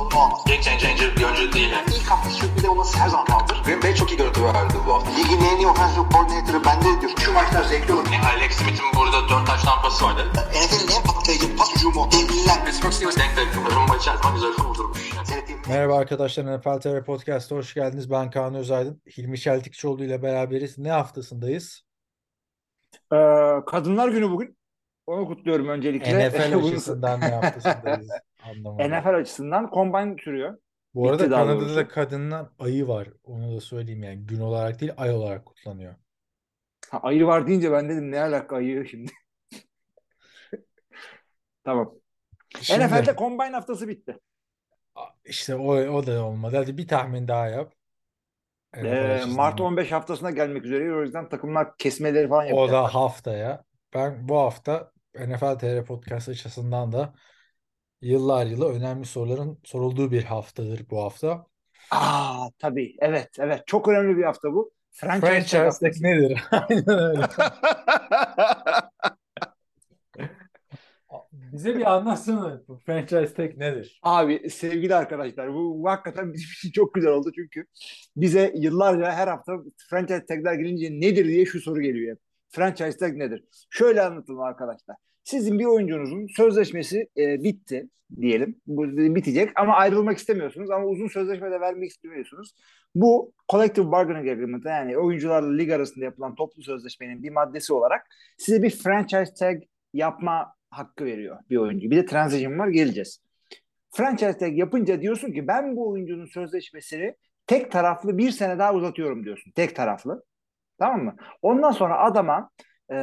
sorunu olmaz. Game changer bir oyuncu değil. Yani. İlk hafta sürpriz olması her zaman kaldır. Green Bay çok iyi görüntü verdi bu hafta. Ligin en iyi offensive coordinator'ı bende diyor. Şu maçlar zevkli olur. Yani Alex Smith'in burada 4 taş tampası vardı. NFL'in en patlayıcı pas hücumu. Devliler. Pittsburgh Steelers denk takım. Rumba içerisinde güzel kurdurmuş. Yani. Seyrettiğim Merhaba arkadaşlar NFL TV Podcast'a hoş geldiniz. Ben Kaan Özaydın. Hilmi Çeltikçioğlu ile beraberiz. Ne haftasındayız? Ee, Kadınlar Günü bugün. Onu kutluyorum öncelikle. NFL açısından ne haftasındayız? Anlamadım. NFL açısından combine sürüyor. Bu arada bitti Kanada'da da kadınlar ayı var. Onu da söyleyeyim yani. Gün olarak değil ay olarak kutlanıyor. Ha, ayı var deyince ben dedim ne alaka ayı şimdi. tamam. Şimdi, NFL'de combine haftası bitti. işte o, o da olmadı. Hadi bir tahmin daha yap. NFL Ee. Mart 15 haftasına gelmek üzere. O yüzden takımlar kesmeleri falan O yapacak. da haftaya. Ben bu hafta NFL TR Podcast açısından da yıllar yılı önemli soruların sorulduğu bir haftadır bu hafta. Aa tabii. Evet, evet. Çok önemli bir hafta bu. Franchise, Franchise haftası. nedir? Aynen öyle. Bize bir anlatsana. Bu franchise tag nedir? Abi sevgili arkadaşlar bu, bu hakikaten bizim için çok güzel oldu çünkü bize yıllarca her hafta franchise tagler gelince nedir diye şu soru geliyor hep. Franchise tag nedir? Şöyle anlatalım arkadaşlar. Sizin bir oyuncunuzun sözleşmesi e, bitti diyelim. Bu bitecek ama ayrılmak istemiyorsunuz ama uzun sözleşme de vermek istemiyorsunuz. Bu collective bargaining agreement yani oyuncularla lig arasında yapılan toplu sözleşmenin bir maddesi olarak size bir franchise tag yapma hakkı veriyor bir oyuncu. Bir de transition var geleceğiz franchise tag yapınca diyorsun ki ben bu oyuncunun sözleşmesini tek taraflı bir sene daha uzatıyorum diyorsun. Tek taraflı. Tamam mı? Ondan sonra adama e,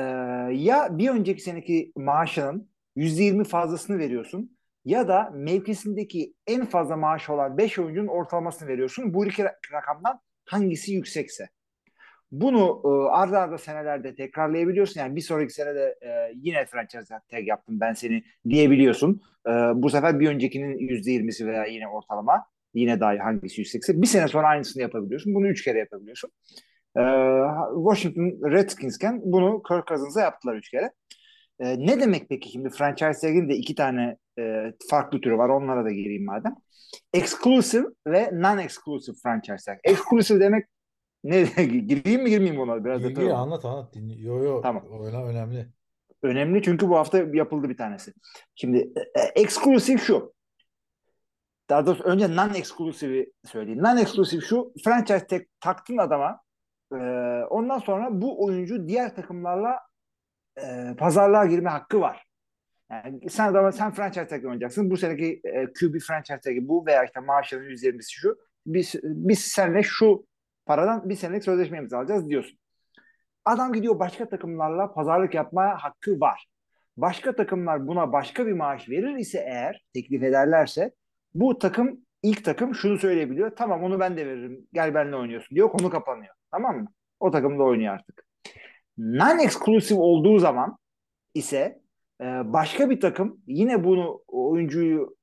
ya bir önceki seneki maaşının %20 fazlasını veriyorsun ya da mevkisindeki en fazla maaşı olan 5 oyuncunun ortalamasını veriyorsun. Bu iki rakamdan hangisi yüksekse. Bunu e, arda arda senelerde tekrarlayabiliyorsun. Yani bir sonraki senede e, yine franchise tag yaptım ben seni diyebiliyorsun. E, bu sefer bir öncekinin %20'si veya yine ortalama yine daha hangisi yüksekse bir sene sonra aynısını yapabiliyorsun. Bunu üç kere yapabiliyorsun. E, Washington Redskins'ken bunu Kirk Cousins'a yaptılar üç kere. E, ne demek peki şimdi franchise de iki tane e, farklı türü var. Onlara da gireyim madem. Exclusive ve non-exclusive franchise. Exclusive demek ne gireyim mi girmeyeyim ona? Biraz Gir, gir, anlat anlat. Dinle- Yo yo. Tamam. O öyle- önemli. Önemli çünkü bu hafta yapıldı bir tanesi. Şimdi e, e, exclusive şu. Daha doğrusu önce non-exclusive'i söyleyeyim. Non-exclusive şu. Franchise tag taktın adama. E, ondan sonra bu oyuncu diğer takımlarla e, pazarlığa girme hakkı var. Yani sen adama sen franchise tag oynayacaksın. Bu seneki e, QB franchise tag'i bu veya işte maaşının %20'si şu. Biz, biz seninle şu paradan bir senelik sözleşme imzalayacağız diyorsun. Adam gidiyor başka takımlarla pazarlık yapmaya hakkı var. Başka takımlar buna başka bir maaş verir ise eğer teklif ederlerse bu takım ilk takım şunu söyleyebiliyor. Tamam onu ben de veririm. Gel benimle oynuyorsun diyor. Konu kapanıyor. Tamam mı? O takım da oynuyor artık. Non-exclusive olduğu zaman ise e, başka bir takım yine bunu oyuncuyu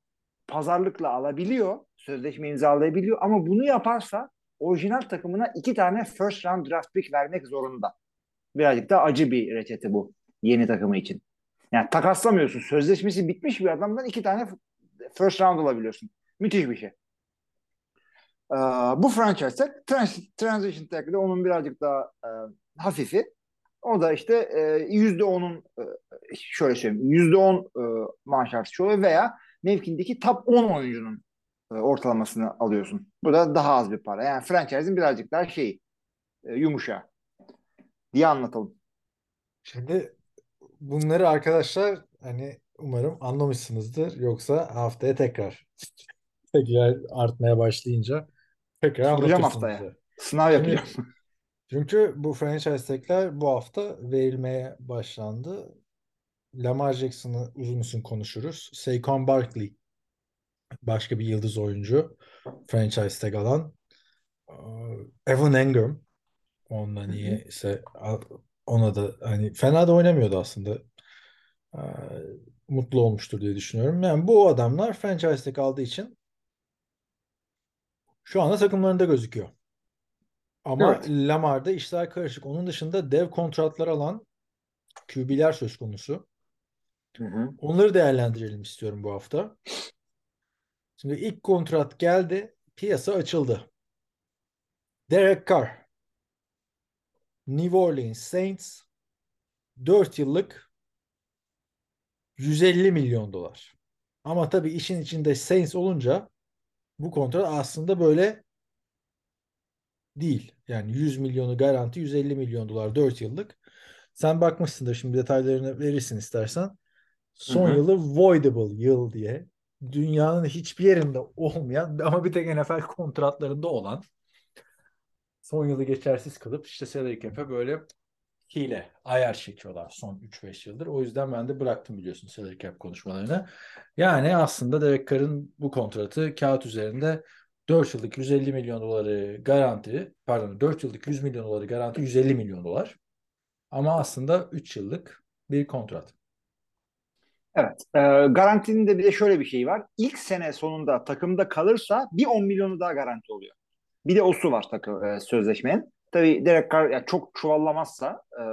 pazarlıkla alabiliyor. Sözleşme imzalayabiliyor ama bunu yaparsa orijinal takımına iki tane first round draft pick vermek zorunda. Birazcık da acı bir reçete bu yeni takımı için. Yani takaslamıyorsun. Sözleşmesi bitmiş bir adamdan iki tane first round alabiliyorsun. Müthiş bir şey. Ee, bu franchise tag, trans- transition tag onun birazcık daha e, hafifi. O da işte e, yüzde onun e, şöyle söyleyeyim yüzde on e, maaş artışı oluyor veya mevkindeki top 10 oyuncunun e, ortalamasını alıyorsun. Bu da daha az bir para. Yani franchise'in birazcık daha şey e, yumuşağı diye anlatalım. Şimdi bunları arkadaşlar hani umarım anlamışsınızdır. Yoksa haftaya tekrar tekrar artmaya başlayınca tekrar Soracağım haftaya. Sınav yapacağım. Çünkü bu franchise tag'ler bu hafta verilmeye başlandı. Lamar Jackson'ı uzun uzun konuşuruz. Saquon Barkley başka bir yıldız oyuncu. Franchise tag alan. Ee, Evan Engram ondan hı. iyiyse ona da hani fena da oynamıyordu aslında. Mutlu olmuştur diye düşünüyorum. Yani bu adamlar franchise tag aldığı için şu anda takımlarında gözüküyor. Ama Evet. Lamar'da işler karışık. Onun dışında dev kontratlar alan QB'ler söz konusu. Hı hı. Onları değerlendirelim istiyorum bu hafta. Şimdi ilk kontrat geldi. Piyasa açıldı. Derek Carr. New Orleans Saints 4 yıllık 150 milyon dolar. Ama tabii işin içinde Saints olunca bu kontrat aslında böyle değil. Yani 100 milyonu garanti 150 milyon dolar 4 yıllık. Sen bakmışsındır şimdi detaylarını verirsin istersen. Son Hı hı. yılı voidable yıl diye. Dünyanın hiçbir yerinde olmayan ama bir tek NFL kontratlarında olan son yılı geçersiz kalıp işte salary cap'e böyle hile, ayar çekiyorlar son 3-5 yıldır. O yüzden ben de bıraktım biliyorsun salary cap konuşmalarını. Yani aslında Derek Carr'ın bu kontratı kağıt üzerinde 4 yıllık 150 milyon doları garanti, pardon 4 yıllık 100 milyon doları garanti 150 milyon dolar. Ama aslında 3 yıllık bir kontrat. Evet. E, garantinin de bir de şöyle bir şey var. İlk sene sonunda takımda kalırsa bir 10 milyonu daha garanti oluyor. Bir de osu var takım e, sözleşmenin. Tabii Derek Carr yani çok çuvallamazsa e,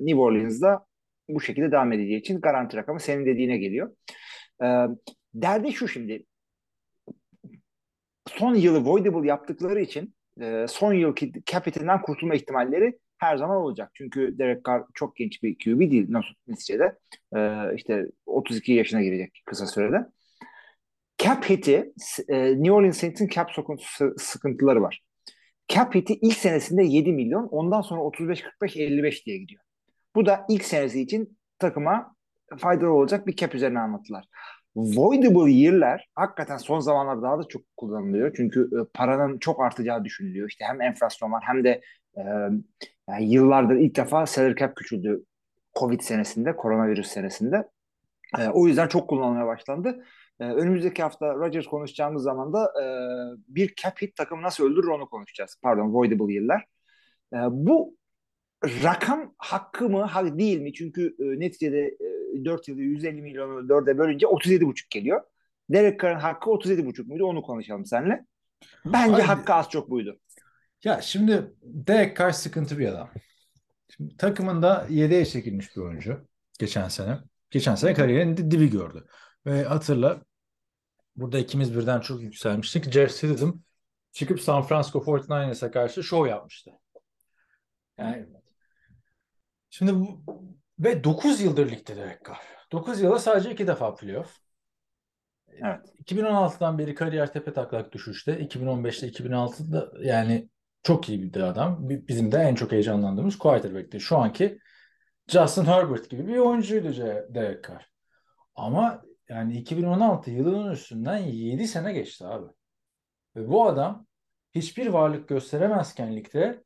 New Orleans'da bu şekilde devam edeceği için garanti rakamı senin dediğine geliyor. E, derdi şu şimdi son yılı voidable yaptıkları için e, son yılki capit'inden kurtulma ihtimalleri her zaman olacak. Çünkü Derek Carr çok genç bir QB değil nasıl neticede. E, işte 32 yaşına girecek kısa sürede. Cap hit'i e, New Orleans Saints'in cap sıkıntıları var. Cap hit'i ilk senesinde 7 milyon ondan sonra 35-45-55 diye gidiyor. Bu da ilk senesi için takıma faydalı olacak bir cap üzerine anlattılar. Voidable year'ler hakikaten son zamanlarda daha da çok kullanılıyor. Çünkü e, paranın çok artacağı düşünülüyor. İşte hem enflasyon var hem de e, yani yıllardır ilk defa salary cap küçüldü Covid senesinde, koronavirüs senesinde. E, o yüzden çok kullanılmaya başlandı. E, önümüzdeki hafta Rodgers konuşacağımız zaman da e, bir cap hit takımı nasıl öldürür onu konuşacağız. Pardon, voidable yıllar. E, bu rakam hakkı mı, hak değil mi? Çünkü e, neticede e, 4 yılı 150 milyonu 4'e bölünce 37,5 geliyor. Derek Carr'ın hakkı 37,5 muydu? Onu konuşalım seninle. Bence Haydi. hakkı az çok buydu. Ya şimdi Derek Carr sıkıntı bir adam. Şimdi takımında yedeğe çekilmiş bir oyuncu geçen sene. Geçen sene kariyerinin di- dibi gördü. Ve hatırla burada ikimiz birden çok yükselmiştik. Jeff Stidham çıkıp San Francisco 49ers'a karşı şov yapmıştı. Yani şimdi bu, ve 9 yıldır ligde Derek Carr. 9 yılda sadece 2 defa playoff. Evet. 2016'dan beri kariyer tepe taklak düşüşte. 2015'te 2016'da yani çok iyi bir adam. Bi- Bizim de en çok heyecanlandığımız quarterback'ti. Şu anki Justin Herbert gibi bir oyuncuydu Derek Carr. Ama yani 2016 yılının üstünden 7 sene geçti abi. Ve bu adam hiçbir varlık gösteremezken ligde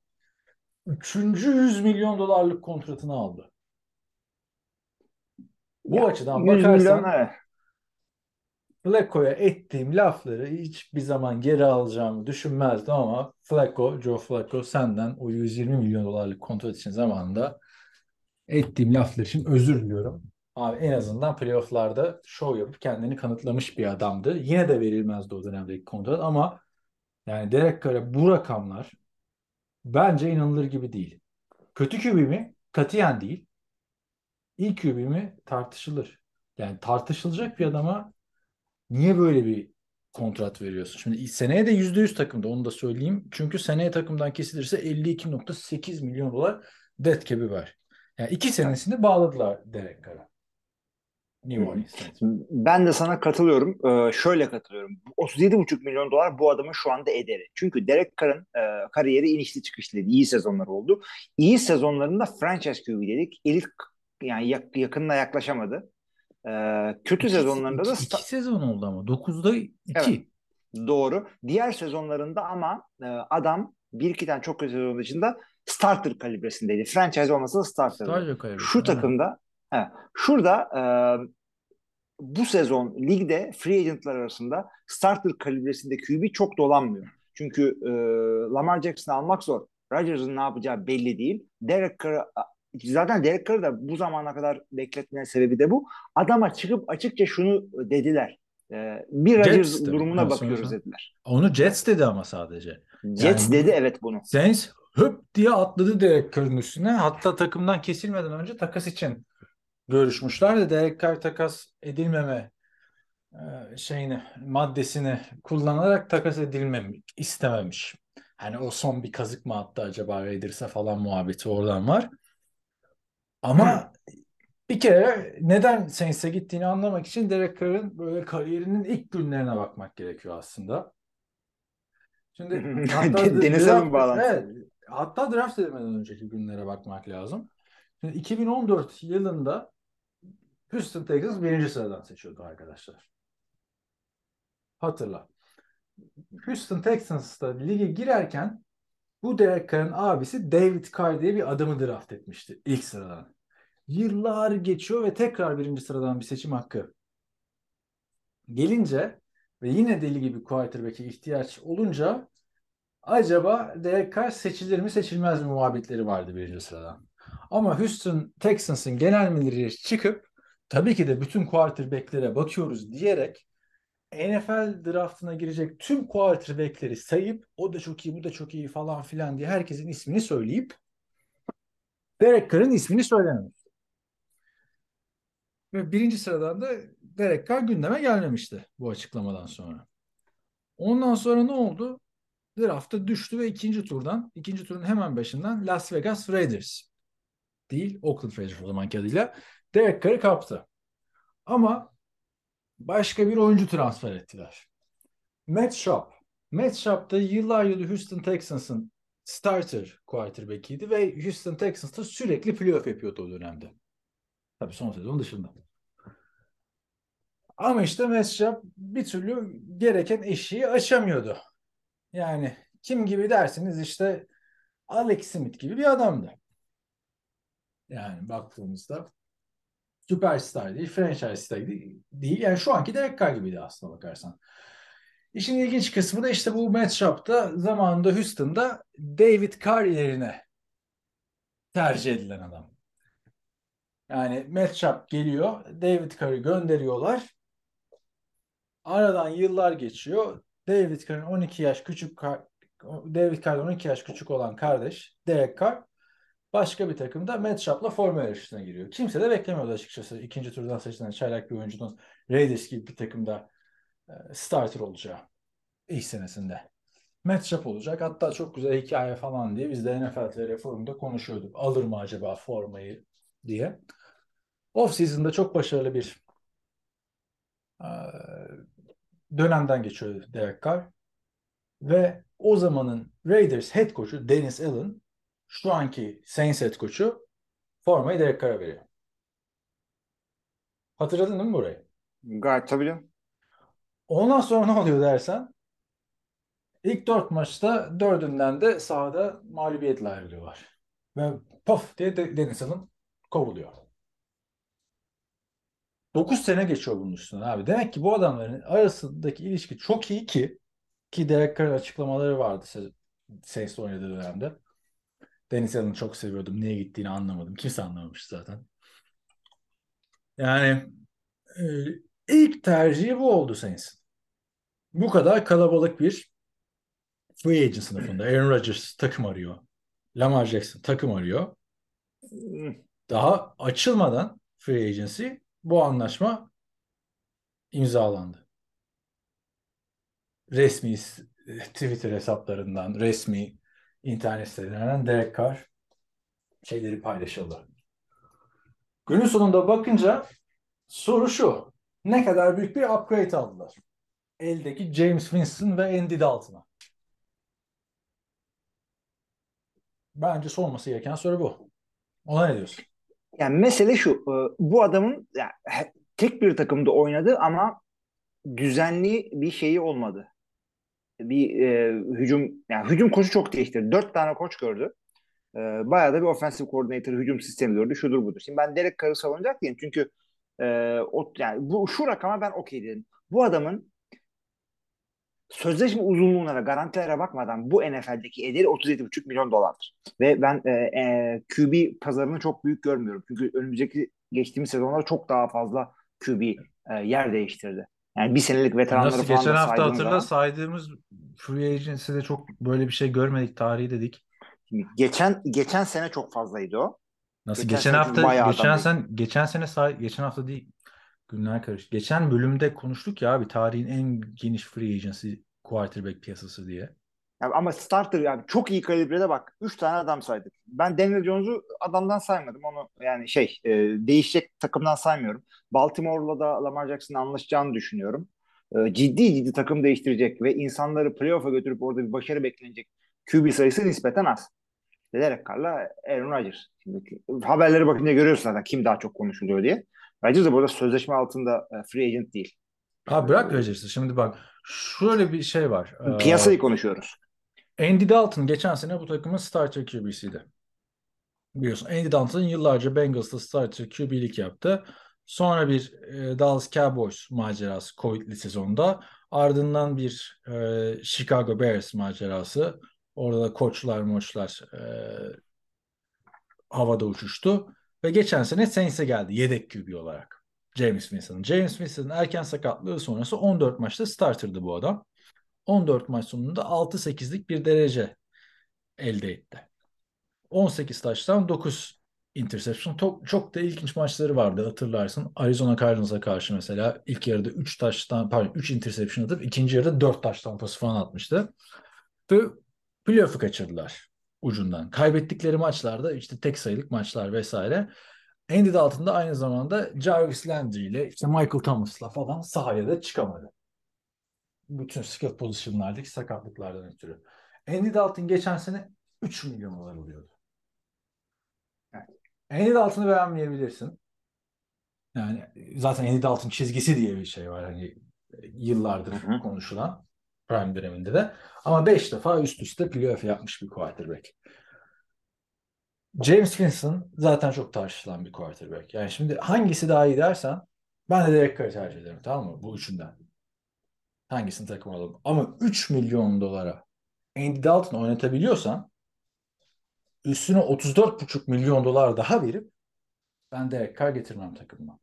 3. 100 milyon dolarlık kontratını aldı. Bu Ya, açıdan 100 bakarsan milyon. Flacco'ya ettiğim lafları hiçbir zaman geri alacağımı düşünmezdim ama Flacco, Joe Flacco senden o 120 milyon dolarlık kontrat için zamanında ettiğim laflar için özür diliyorum. Abi en azından playofflarda show yapıp kendini kanıtlamış bir adamdı. Yine de verilmezdi o dönemdeki kontrat ama yani Derek Carr'a bu rakamlar bence inanılır gibi değil. Kötü QB mi? Katiyen değil. İyi QB mi? Tartışılır. Yani tartışılacak bir adama Niye böyle bir kontrat veriyorsun? Şimdi seneye de %100 takımda onu da söyleyeyim. Çünkü seneye takımdan kesilirse 52.8 milyon dolar dead cap'i var. Yani iki senesini bağladılar Derek Carr'a. New Orleans. Ben de sana katılıyorum. Ee, şöyle katılıyorum. 37,5 milyon dolar bu adamın şu anda ederi. Çünkü Derek Carr'ın e, kariyeri inişli çıkışlı İyi sezonlar oldu. İyi sezonlarında franchise QB dedik. Elit yani yak- yakınına yaklaşamadı. Ee, kötü İki, sezonlarında da iki, sta- iki sezon oldu ama. 9'da 2. Evet. Doğru. Diğer sezonlarında ama e, adam bir iki tane çok kötü sezon dışında starter kalibresindeydi. Franchise olmasa da kaybettim. Şu takımda he, şurada e, bu sezon ligde free agentlar arasında starter kalibresinde QB çok dolanmıyor. Çünkü e, Lamar Jackson'ı almak zor. Rodgers'ın ne yapacağı belli değil. Derek Carr'ı zaten Derek Carr'ı da bu zamana kadar bekletmenin sebebi de bu. Adama çıkıp açıkça şunu dediler. E, bir Rodgers durumuna Ha, bakıyoruz sonra- dediler. Onu Jets dedi ama sadece. Jets Yani- dedi evet bunu. Saints hıp diye atladı Derek üstüne. Hatta takımdan kesilmeden önce takas için görüşmüşler de Derek Carr takas edilmeme e, şeyini maddesini kullanarak takas edilmemek istememiş. Hani o son bir kazık mı attı acaba Raiders'a falan muhabbeti oradan var. Ama bir kere neden Saints'e gittiğini anlamak için Derek Carr'ın böyle kariyerinin ilk günlerine bakmak gerekiyor aslında. Şimdi Deniz Alın bağlantısı. Evet, hatta draft edilmeden önceki günlere bakmak lazım. Şimdi 2014 yılında Houston Texans birinci sıradan seçiyordu arkadaşlar. Hatırla. Houston Texans'ta lige girerken bu Derek Carr'ın abisi David Carr diye bir adamı draft etmişti ilk sıradan. Yıllar geçiyor ve tekrar birinci sıradan bir seçim hakkı gelince ve yine deli gibi quarterback'e ihtiyaç olunca acaba Carr seçilir mi seçilmez mi muhabbetleri vardı birinci sıradan. Ama Houston Texans'ın genel müdürü çıkıp tabii ki de bütün quarterback'lere bakıyoruz diyerek NFL draftına girecek tüm quarterback'leri sayıp o da çok iyi bu da çok iyi falan filan diye herkesin ismini söyleyip Derek Carr'ın ismini söylememiş. Ve birinci sıradan da Derek Carr gündeme gelmemişti bu açıklamadan sonra. Ondan sonra ne oldu? Draft'a düştü ve ikinci turdan, ikinci turun hemen başından Las Vegas Raiders değil, Oakland Raiders o zamanki adıyla Derek Carr'ı kaptı. Ama başka bir oyuncu transfer ettiler. Matt Schaub. Matt Schaub da yıllar yılı Houston Texans'ın starter quarterback'iydi ve Houston Texans'ta sürekli playoff yapıyordu o dönemde. Tabii son sezon dışında. Ama işte Matt Schaub bir türlü gereken eşiği aşamıyordu. Yani kim gibi dersiniz işte Alex Smith gibi bir adamdı. Yani baktığımızda süperstar değil, franchise değil. değil. Yani şu anki Derek Carr gibiydi aslına bakarsan. İşin ilginç kısmı da işte bu Matt Schaub'da zamanında Houston'da David Carr yerine tercih edilen adam. Yani Matt Schaub geliyor, David Carr'ı gönderiyorlar. Aradan yıllar geçiyor. David Carr'ın 12 yaş küçük David Carr'dan 12 yaş küçük olan kardeş Derek Carr başka bir takımda Matt Schaub'la forma yarışına giriyor. Kimse de beklemiyordu açıkçası ikinci turdan seçilen çaylak bir oyuncunun Raiders gibi bir takımda starter olacağı ilk senesinde. Matt Schaub olacak. Hatta çok güzel hikaye falan diye biz de NFL TR forumda konuşuyorduk. Alır mı acaba formayı diye. Off season'da çok başarılı bir dönemden geçiyor Derek Carr. Ve o zamanın Raiders head coach'u Dennis Allen şu anki Saints head coach'u formayı Derek Carr'a veriyor. Hatırladın değil mi burayı? Gayet tabii canım. Ondan sonra ne oluyor dersen ilk dört maçta dördünden de sahada mağlubiyetle ayrılıyorlar. Ve pof diye de Dennis Allen kovuluyor. 9 sene geçiyor bunun üstüne abi. Demek ki bu adamların arasındaki ilişki çok iyi ki ki Derek Carr'ın açıklamaları vardı Saints'te oynadığı dönemde. Dennis Allen'ı çok seviyordum. Niye gittiğini anlamadım. Kimse anlamamış zaten. Yani e, ilk tercihi bu oldu Saints'in. Bu kadar kalabalık bir free agent sınıfında. Aaron Rodgers takım arıyor. Lamar Jackson takım arıyor. Daha açılmadan free agency bu anlaşma imzalandı. Resmi Twitter hesaplarından, resmi internet sitelerinden Derek Carr şeyleri paylaşıldı. Günün sonunda bakınca soru şu. Ne kadar büyük bir upgrade aldılar? Eldeki James Winston ve Andy Dalton'a. Bence sorması gereken soru bu. Ona ne diyorsun? Yani mesele şu. Bu adamın yani, tek bir takımda oynadı ama düzenli bir şeyi olmadı. Bir e, hücum yani hücum koçu çok değiştirdi. Dört tane koç gördü. E, bayağı da bir offensive coordinator hücum sistemi gördü. Şudur budur. Şimdi ben Derek Carr'ı savunacak değilim. Çünkü e, o, yani bu şu rakama ben okey dedim. Bu adamın sözleşme uzunluğuna ve garantilere bakmadan bu NFL'deki ederi 37,5 milyon dolardır. Ve ben e, e, QB pazarını çok büyük görmüyorum. Çünkü önümüzdeki geçtiğimiz sezonlarda çok daha fazla QB e, yer değiştirdi. Yani bir senelik veteranları Nasıl falan geçen da hafta hatırla zaman- saydığımız free agency'de çok böyle bir şey görmedik tarihi dedik. Şimdi geçen geçen sene çok fazlaydı o. Nasıl Geçen geçen, hafta geçen sen geçen sene say geçen hafta değil günler karıştı. Geçen bölümde konuştuk ya abi tarihin en geniş free agency quarterback piyasası diye. Yani ama starter yani çok iyi kalibrede bak. Üç tane adam saydık. Ben Daniel Jones'u adamdan saymadım. Onu yani şey e, değişecek takımdan saymıyorum. Baltimore'la da Lamar Jackson'ın anlaşacağını düşünüyorum. E, ciddi ciddi takım değiştirecek ve insanları playoff'a götürüp orada bir başarı beklenecek QB sayısı nispeten az. Derek Carr'la Aaron Rodgers. Şimdi haberlere bakınca görüyorsun zaten kim daha çok konuşuluyor diye. Rodgers da burada sözleşme altında e, free agent değil. Ha bırak Rodgers'ı. Şimdi bak şöyle bir şey var. Ee, Piyasayı konuşuyoruz. Andy Dalton geçen sene bu takımın starter QB'siydi. Biliyorsun Andy Dalton yıllarca Bengals'ta starter QB'lik yaptı. Sonra bir e, Dallas Cowboys macerası Covid'li sezonda. Ardından bir e, Chicago Bears macerası. Orada da koçlar moçlar e, havada uçuştu. Ve geçen sene Saints'e geldi yedek QB olarak. James Winston. James Winston'ın erken sakatlığı sonrası 14 maçta starterdı bu adam. 14 maç sonunda 6-8'lik bir derece elde etti. 18 taştan 9 interception. Çok, çok da ilginç maçları vardı hatırlarsın. Arizona Cardinals'a karşı mesela ilk yarıda 3 taştan pardon 3 interception atıp ikinci yarıda 4 taş tampası falan atmıştı. Ve playoff'u kaçırdılar ucundan. Kaybettikleri maçlarda işte tek sayılık maçlar vesaire. Andy Dalton da aynı zamanda Jarvis Landry ile işte Michael Thomas'la falan sahaya da çıkamadı. Bütün skill pozisyonlardaki sakatlıklardan ötürü. Andy Dalton geçen sene 3 milyon dolar alıyordu. Yani Andy Dalton'u beğenmeyebilirsin. Yani zaten Andy Dalton çizgisi diye bir şey var hani yıllardır Hı hı. konuşulan prime döneminde de. Ama 5 defa üst üste playoff yapmış bir quarterback. James Winston zaten çok tartışılan bir quarterback. Yani şimdi hangisi daha iyi dersen ben de Derek Carr'ı tercih ederim tamam mı? Bu üçünden. Hangisini takım alalım? Ama 3 milyon dolara Andy Dalton oynatabiliyorsan üstüne 34,5 milyon dolar daha verip ben Derek Carr getirmem takımıma.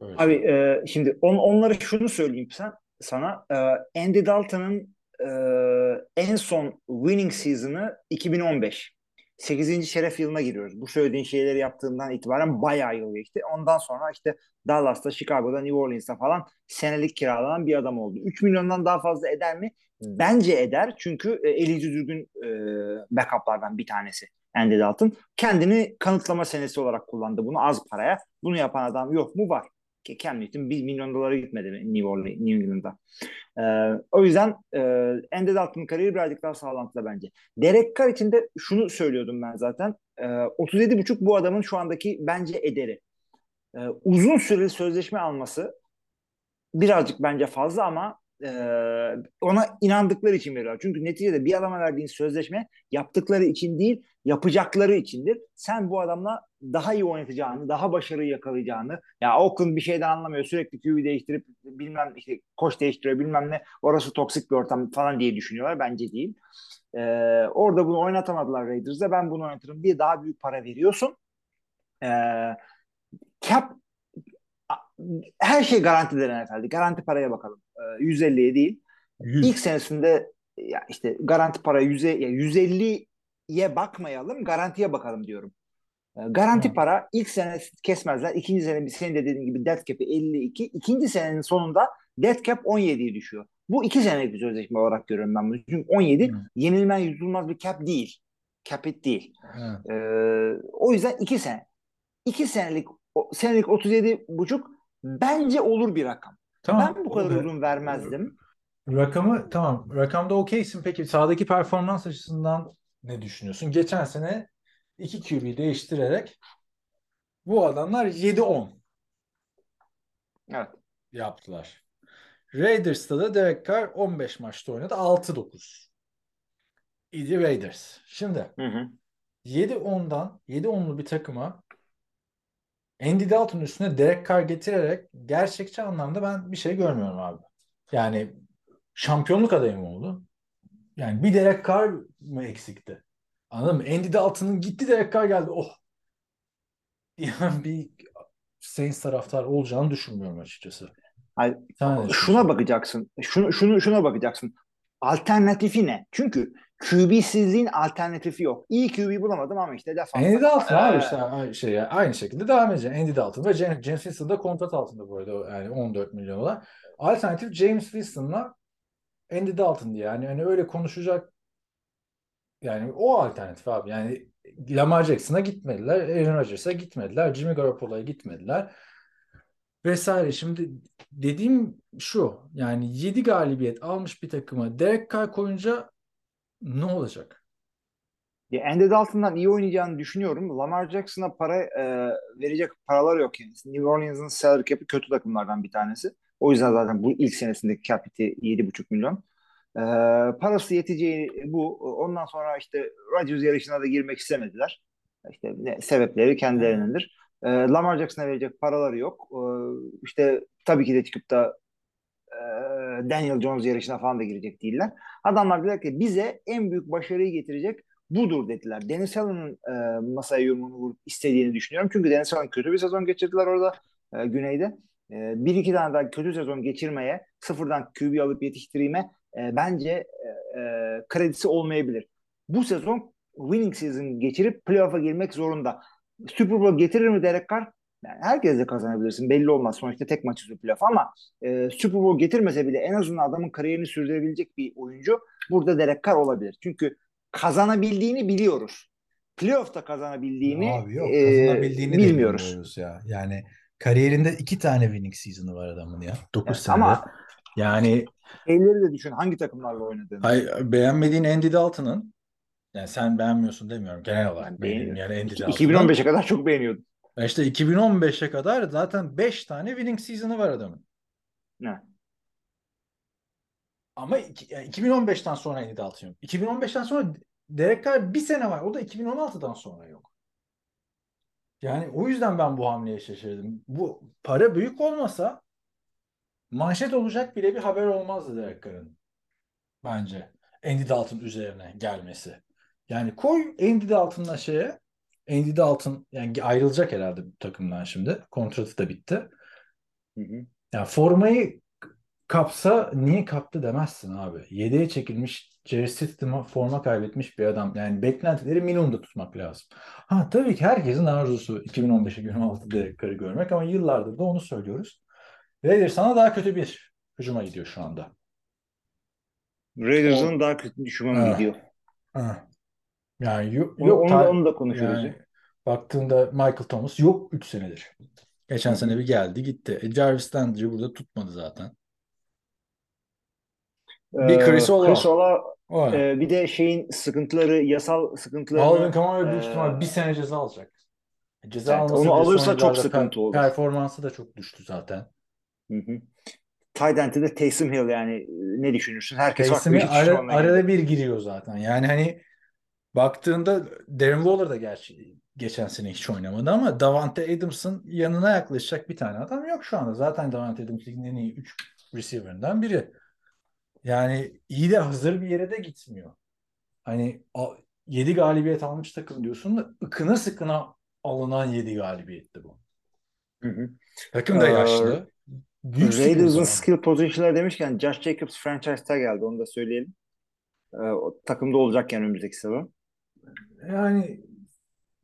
Öyle Abi e, şimdi on, onlara şunu söyleyeyim sen sana. E, Andy Dalton'ın e, en son winning season'ı 2015. 8. şeref yılına giriyoruz. Bu söylediğin şeyleri yaptığından itibaren bayağı yıl geçti. Ondan sonra işte Dallas'ta, Chicago'da, New Orleans'ta falan senelik kiralanan bir adam oldu. 3 milyondan daha fazla eder mi? Bence eder. Çünkü eli düzgün e, backup'lardan bir tanesi Andy Dalton. Kendini kanıtlama senesi olarak kullandı bunu az paraya. Bunu yapan adam yok mu? Var. Cam Newton 1 milyon dolara gitmedi New Orleans, New England'da. Ee, o yüzden e, Andy Dalton'ın kariyeri birazcık daha sağlantılı bence. Derek Carr için de şunu söylüyordum ben zaten. Ee, 37,5 bu adamın şu andaki bence ederi. Ee, uzun süreli sözleşme alması birazcık bence fazla ama e, ona inandıkları için veriyorlar. Çünkü neticede bir adama verdiğin sözleşme yaptıkları için değil, yapacakları içindir. Sen bu adamla daha iyi oynatacağını, daha başarıyı yakalayacağını, ya Oakland bir şeyden anlamıyor, sürekli QB değiştirip bilmem işte koç değiştiriyor bilmem ne, orası toksik bir ortam falan diye düşünüyorlar. Bence değil. Ee, orada bunu oynatamadılar Raiders'da. Ben bunu oynatırım diye daha büyük para veriyorsun. Ee, cap her şey garantidir NFL'de. Garanti paraya bakalım. Ee, 150'ye değil. 100. İlk senesinde ya işte garanti para 100'e ya 150'ye bakmayalım, garantiye bakalım diyorum. Ee, Garanti Hı. para ilk sene kesmezler. İkinci sene bir senin de dediğin gibi death cap'i 52. İkinci senenin sonunda death cap 17'ye düşüyor. Bu iki senelik bir sözleşme olarak görüyorum ben bunu. Çünkü 17 Hı. yenilmen yutulmaz bir cap değil. Cap it değil. Evet. Ee, o yüzden iki sene. İki senelik senelik 37 buçuk bence olur bir rakam. Tamam. Ben bu kadar O da- uzun vermezdim. Rakamı tamam. Rakamda okeysin. Peki sahadaki performans açısından ne düşünüyorsun? Geçen sene 2 QB değiştirerek bu adamlar 7-10 Evet. yaptılar. Raiders'ta da Derek Carr 15 maçta oynadı. 6-9. İdi Raiders. Şimdi Hı hı. 7-10'dan 7-10'lu bir takıma Andy Dalton üstüne Derek Carr getirerek gerçekçi anlamda ben bir şey görmüyorum abi. Yani şampiyonluk adayı mı oldu? Yani bir Derek Carr mı eksikti? Anladın mı? Andy Dalton'ın gitti Derek Carr geldi. Oh. Yani bir Saints taraftar olacağını düşünmüyorum açıkçası. Hayır, şuna bakacaksın. Şunu, şunu şuna bakacaksın. Alternatifi ne? Çünkü QB'sizliğin alternatifi yok. İyi QB bulamadım ama işte defans. Andy Dalton abi Ee, işte aynı şey ya, aynı şekilde devam edecek. Andy Dalton ve James, James Winston da kontrat altında bu arada yani 14 milyon dolar. Alternatif James Winston'la Andy Dalton diye yani hani öyle konuşacak yani o alternatif abi yani Lamar Jackson'a gitmediler, Aaron Rodgers'a gitmediler, Jimmy Garoppolo'ya gitmediler vesaire. Şimdi dediğim şu yani 7 galibiyet almış bir takıma Derek Carr koyunca ne olacak? Ya Andy Dalton'dan iyi oynayacağını düşünüyorum. Lamar Jackson'a para e, verecek paralar yok yani. New Orleans'ın salary cap'i kötü takımlardan bir tanesi. O yüzden zaten bu ilk senesindeki cap'iti 7,5 milyon. E, parası yeteceği bu. Ondan sonra işte Rodgers yarışına da girmek istemediler. İşte ne, sebepleri kendilerinindir. E, Lamar Jackson'a verecek paraları yok. E, işte tabii ki de çıkıp da e, Daniel Jones yarışına falan da girecek değiller. Adamlar dediler ki bize en büyük başarıyı getirecek budur dediler. Dennis Allen'ın e, masaya yumruğunu vurup istediğini düşünüyorum. Çünkü Dennis Allen kötü bir sezon geçirdiler orada e, güneyde. E, bir iki tane daha kötü sezon geçirmeye, sıfırdan QB alıp yetiştireyime e, bence e, e, kredisi olmayabilir. Bu sezon winning season geçirip playoff'a girmek zorunda. Super Bowl getirir mi Derek Carr? Yani herkes de kazanabilirsin. Belli olmaz. Sonuçta tek maç üstü playoff ama e, Super Bowl getirmese bile en azından adamın kariyerini sürdürebilecek bir oyuncu burada Derek Carr olabilir. Çünkü kazanabildiğini biliyoruz. Playoff'ta kazanabildiğini Abi yok e, kazanabildiğini de bilmiyoruz. bilmiyoruz ya. Yani kariyerinde iki tane winning season'ı var adamın ya. 9 Evet, senede. ama Yani şeyleri de düşün hangi takımlarla oynadığını. hay, beğenmediğin Andy Dalton'ın yani sen beğenmiyorsun demiyorum genel olarak Ben beğeniyorum. yani Andy Dalton'ın. 2015'e kadar çok beğeniyordum. İşte 2015'e kadar zaten 5 tane winning season'ı var adamın. Ne? Ama iki- yani 2015'ten sonra Andy Dalton yok. 2015'ten sonra Derek Carr bir sene var. O da 2016'dan sonra yok. Yani o yüzden ben bu hamleye şaşırdım. Bu para büyük olmasa manşet olacak bile bir haber olmazdı Derek Carr'ın. Bence. Andy Dalton üzerine gelmesi. Yani koy Andy Dalton'la şeye. Andy Dalton yani ayrılacak herhalde bu takımdan şimdi. Kontratı da bitti. Hı hı. Yani formayı kapsa niye kaptı demezsin abi. Yedeğe çekilmiş Jerry System'a forma kaybetmiş bir adam. Yani beklentileri minimumda tutmak lazım. Ha tabii ki herkesin arzusu 2015'e 2016 Derek Carr'ı görmek ama yıllardır da onu söylüyoruz. Raiders sana daha kötü bir hücuma gidiyor şu anda. Raiders'ın daha kötü düşüme Ha. gidiyor. Ha. Yani yok, Onu, yok onu, da, onu da konuşuruz. yani ya. baktığında Michael Thomas yok 3 senedir. Geçen sene bir geldi gitti. E, Jarvis Landry burada tutmadı zaten. Bir Ee, Chris Ola. Chris Ola, O e, bir de şeyin sıkıntıları, yasal sıkıntılarını Alvin Kamara büyük e, ihtimal bir sene ceza alacak. Ceza Evet, almasa onu alırsa çok sıkıntı per- olur. Performansı da çok düştü zaten. Hı hı. Tight end'de de Taysom Hill yani e, ne düşünürsün? Herkes bir ara, düşmanına arada bir giriyor zaten. Yani hani baktığında Darren Waller da gerçi geçen sene hiç oynamadı ama Davante Adams'ın yanına yaklaşacak bir tane adam yok şu anda. Zaten Davante Adams ligin en iyi 3 receiver'ından biri. Yani iyi de hazır bir yere de gitmiyor. Hani 7 galibiyet almış takım diyorsun da ıkına sıkına alınan 7 galibiyetti bu. Hı hı. Takım da Ee, yaşlı. Büyük Raiders'ın skill position'ları demişken Josh Jacobs franchise'ta geldi. Onu da söyleyelim. Ee, o takımda olacakken önümüzdeki sezon. Yani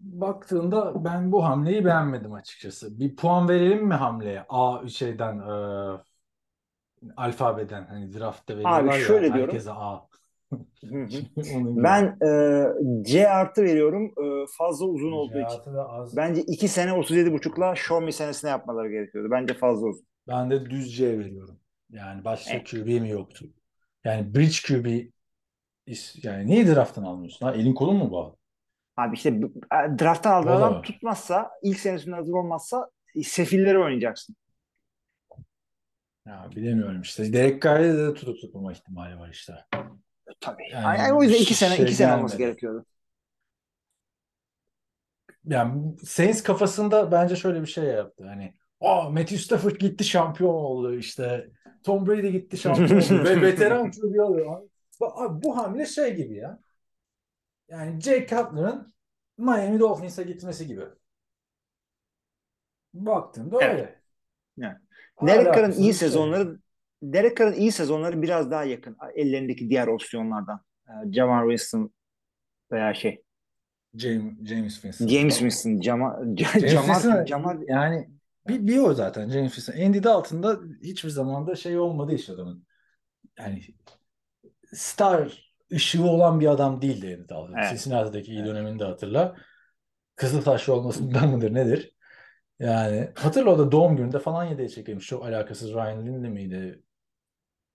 baktığında ben bu hamleyi beğenmedim açıkçası. Bir puan verelim mi hamleye? A şeyden e, alfabeden hani draftta veriyorlar ya şöyle diyorum. herkese A. Ben e, C artı veriyorum. E, fazla uzun olduğu için. Az. Bence 2 sene 37,5'la Show Me senesine yapmaları gerekiyordu. Bence fazla uzun. Ben de düz C veriyorum. Yani başka Evet. QB mi yoktu? Yani bridge QB yani niye drafttan almıyorsun? Ha, elin kolun mu bağlı? Abi işte e, drafttan aldığın adam var. tutmazsa, ilk senesinde hazır olmazsa e, sefilleri oynayacaksın. Ya bilemiyorum işte. Derek Carr'ı da tutup tutmama ihtimali var işte. Tabii. Yani Yani, o yüzden 2 şey sene 2 sene olması gelmedi. gerekiyordu. Yani Saints kafasında bence şöyle bir şey yaptı. Hani Aa, Matthew Stafford gitti şampiyon oldu işte. Tom Brady gitti şampiyon oldu. Ve veteran QB alıyor. Abi, bu hamle şey gibi ya. Yani Jay Cutler'ın Miami Dolphins'a gitmesi gibi. Baktığında Evet. öyle. Derek Carr'ın iyi bir şey. sezonları Derek Carr'ın iyi sezonları biraz daha yakın ellerindeki diğer opsiyonlardan. Ee, Javan Winston veya şey James, James Winston. James Winston, Jama, James Jamar, Winston yani bir, bir o zaten James Winston. Andy Dalton'da hiçbir zaman da şey olmadı işte adamın. Yani star ışığı olan bir adam değildi Andy Dalton. Evet. Cincinnati'deki iyi Evet. dönemini de hatırla. Kızıltaşlı olmasından mıdır nedir? Yani hatırla o da doğum gününde falan yedeğe çekilmiş. Çok alakasız Ryan Lindley miydi?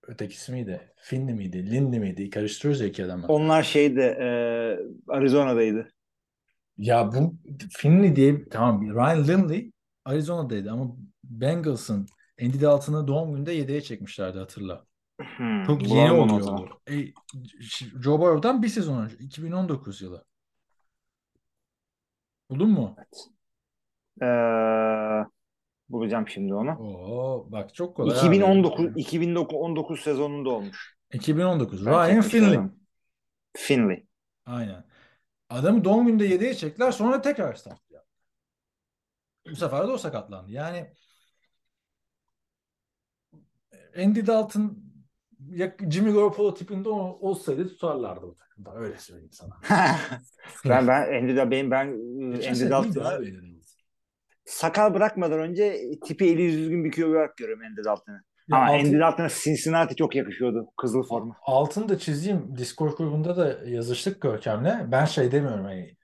Ötekisi miydi? Finley miydi? Lindley miydi? Karıştırıyoruz ya iki adamı. onlar şeyde e, Arizona'daydı. Ya bu Finley diye tamam Ryan Lindley Arizona'daydı ama Bengals'ın Andy Dalton'ı doğum gününde yedeğe çekmişlerdi hatırla. Hmm, Çok yeni oluyor. E, Joe Burrow'dan bir sezon önce 2019 yılı. Buldun mu? Ee, bulacağım şimdi onu. Oo bak çok kolay. abi. 2019 2019 sezonunda olmuş. 2019. Ben Ryan Finley. Finley. Aynen. Adamı doğum gününde yedeğe çektiler sonra tekrar start yaptı. Bu sefer de o sakatlandı. Yani Andy Dalton Jimmy Garoppolo tipinde ol- olsaydı tutarlardı bu takımda. Öyle söyleyeyim sana. ben ben Andy da benim ben Andy sene iyiydi Dalton'ı abi Andy Dalton. sakal bırakmadan önce tipi eli düzgün bir QB olarak görüyorum Andy Dalton'ı. Ama altın- Andy Dalton'a Cincinnati çok yakışıyordu. Kızıl forma. altını da çizeyim. Discord grubunda da yazıştık Görkem'le. Ben şey demiyorum hani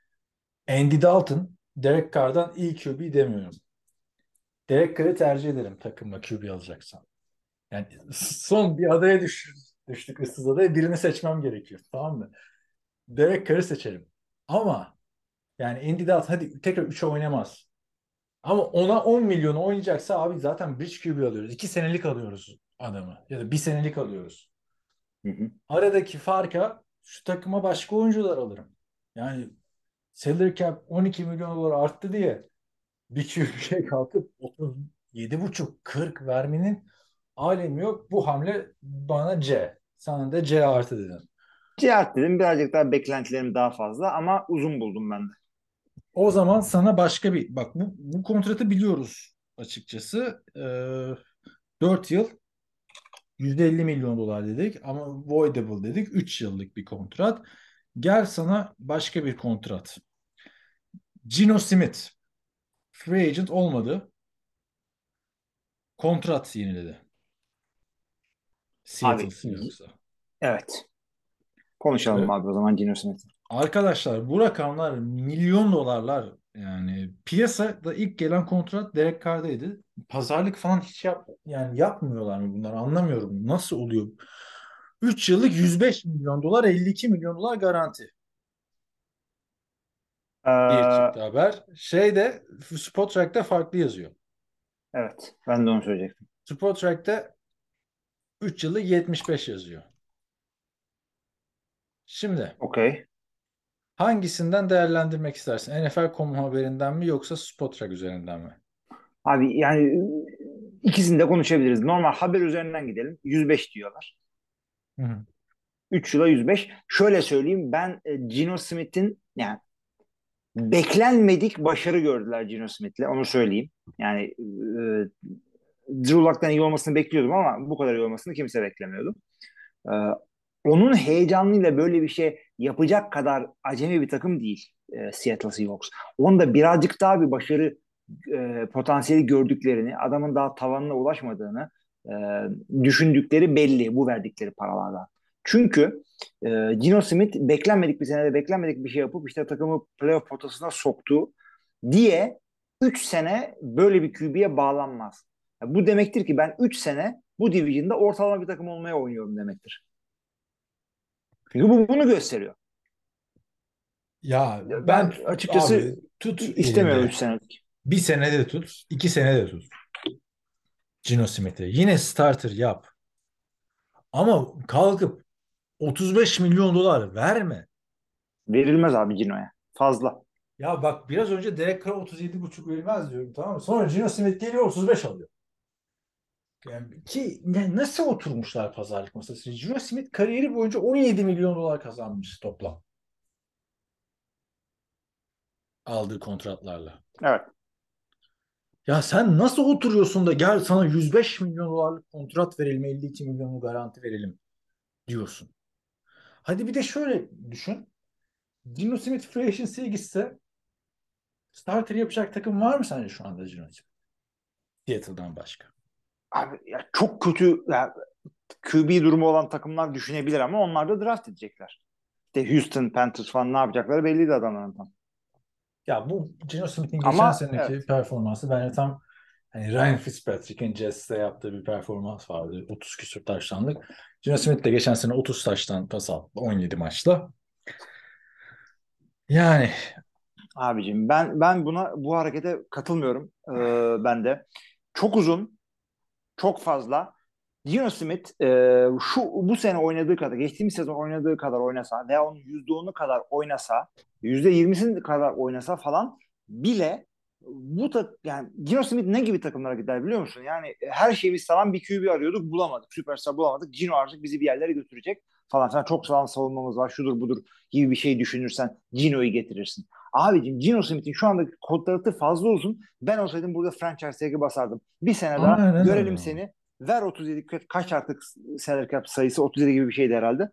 Andy Dalton, Derek Carr'dan iyi QB demiyorum. Derek Carr'ı tercih ederim takımla QB alacaksam. Yani son bir adaya düş, düştük ıssız adaya birini seçmem gerekiyor. Tamam mı? Derek Carr'ı seçerim. Ama yani Andy Dalton hadi tekrar 3'e oynamaz. Ama ona 10 milyon oynayacaksa abi zaten bridge QB alıyoruz. 2 senelik alıyoruz adamı. Ya da 1 senelik alıyoruz. Hı hı. Aradaki farka şu takıma başka oyuncular alırım. Yani salary cap 12 milyon dolar arttı diye bir QB'ye kalkıp 37,5 40 vermenin alemi yok. Bu hamle bana C. Sana da C artı dedim. Cihat dedim birazcık daha beklentilerim daha fazla ama uzun buldum ben de. O zaman sana başka bir bak bu, bu kontratı biliyoruz açıkçası. Ee, 4 yıl 150 milyon dolar dedik ama voidable dedik. 3 yıllık bir kontrat. Gel sana başka bir kontrat. Gino Smith free agent olmadı. Kontrat yeniledi. Seattle Abi, Seahawks'a. Evet. Konuşalım Evet. abi o zaman Gino Smith'i. Arkadaşlar bu rakamlar milyon dolarlar yani piyasada ilk gelen kontrat Derek Carr'daydı. Pazarlık falan hiç yap yani yapmıyorlar mı bunlar anlamıyorum. Nasıl oluyor? 3 yıllık 105 milyon dolar 52 milyon dolar garanti. Bir Ee, çıktı haber. Şeyde Spotrack'ta farklı yazıyor. evet. Ben de onu söyleyecektim. Spotrack'ta 3 yıllık 75 yazıyor. Şimdi Okey. hangisinden değerlendirmek istersin? NFL.com haberinden mi yoksa Spotrack üzerinden mi? Abi yani ikisini de konuşabiliriz. Normal haber üzerinden gidelim. 105 diyorlar. Hı hı. 3 yıla 105. Şöyle söyleyeyim ben e, Gino Smith'in yani beklenmedik başarı gördüler Gino Smith'le onu söyleyeyim. Yani e, Drew Luck'tan iyi olmasını bekliyordum ama bu kadar iyi olmasını kimse beklemiyordu. E, onun heyecanıyla böyle bir şey yapacak kadar acemi bir takım değil e, Seattle Seahawks. Onda birazcık daha bir başarı e, potansiyeli gördüklerini, adamın daha tavanına ulaşmadığını e, düşündükleri belli bu verdikleri paralardan. Çünkü e, Gino Smith beklenmedik bir senede beklenmedik bir şey yapıp işte takımı playoff potasına soktu diye 3 sene böyle bir QB'ye bağlanmaz. Ya bu demektir ki ben 3 sene bu division'da ortalama bir takım olmaya oynuyorum demektir. Çünkü bu bunu gösteriyor. Ya Ben ben açıkçası abi, tut İstemiyorum elinde. 3 senelik. Bir sene de tut, iki sene de tut. Gino Smith'i. Yine starter yap. Ama kalkıp 35 milyon dolar verme. Verilmez abi Gino'ya. Fazla. Ya bak biraz önce Derek Carr 37,5 verilmez diyorum tamam mı? Sonra Gino Smith geliyor 35 alıyor. Yani ki yani nasıl oturmuşlar pazarlık masası? Gino Smith kariyeri boyunca 17 milyon dolar kazanmış toplam. Aldığı kontratlarla. Evet. Ya sen nasıl oturuyorsun da gel sana 105 milyon dolarlık kontrat verelim, 52 milyonu garanti verelim diyorsun. Hadi bir de şöyle düşün. Gino Smith free agency'ye gitse starter yapacak takım var mı sence şu anda Gino Smith? Seattle'dan başka. Abi ya çok kötü ya, QB durumu olan takımlar düşünebilir ama onlar da draft edecekler. İşte Houston Panthers falan ne yapacakları belliydi adamların tam. Ya bu Geno Smith'in geçen Ama, seneki evet. performansı bence tam hani Ryan Fitzpatrick'in Jets'te yaptığı bir performans vardı. 30 küsur taştanlık. Geno Smith de geçen sene 30 taştan pas attı 17 maçta. Yani Abicim ben ben buna bu harekete katılmıyorum ee, ben de. Çok uzun, çok fazla. Gino Smith e, şu bu sene oynadığı kadar, geçtiğimiz sezon oynadığı kadar oynasa veya onun %10'u kadar oynasa, %20'sini kadar oynasa falan bile bu tak yani Gino Smith ne gibi takımlara gider biliyor musun? Yani her şeyimiz tamam bir QB arıyorduk bulamadık. Süperstar bulamadık. Gino artık bizi bir yerlere götürecek falan. Sen çok sağlam savunmamız var şudur budur gibi bir şey düşünürsen Gino'yu getirirsin. Abicim Gino Smith'in şu andaki kontratı fazla uzun. Ben olsaydım burada franchise tag'i basardım. Bir sene daha Aynen görelim öyle. seni. Ver 37 ka- kaç artık salary cap sayısı 37 gibi bir şeydi herhalde.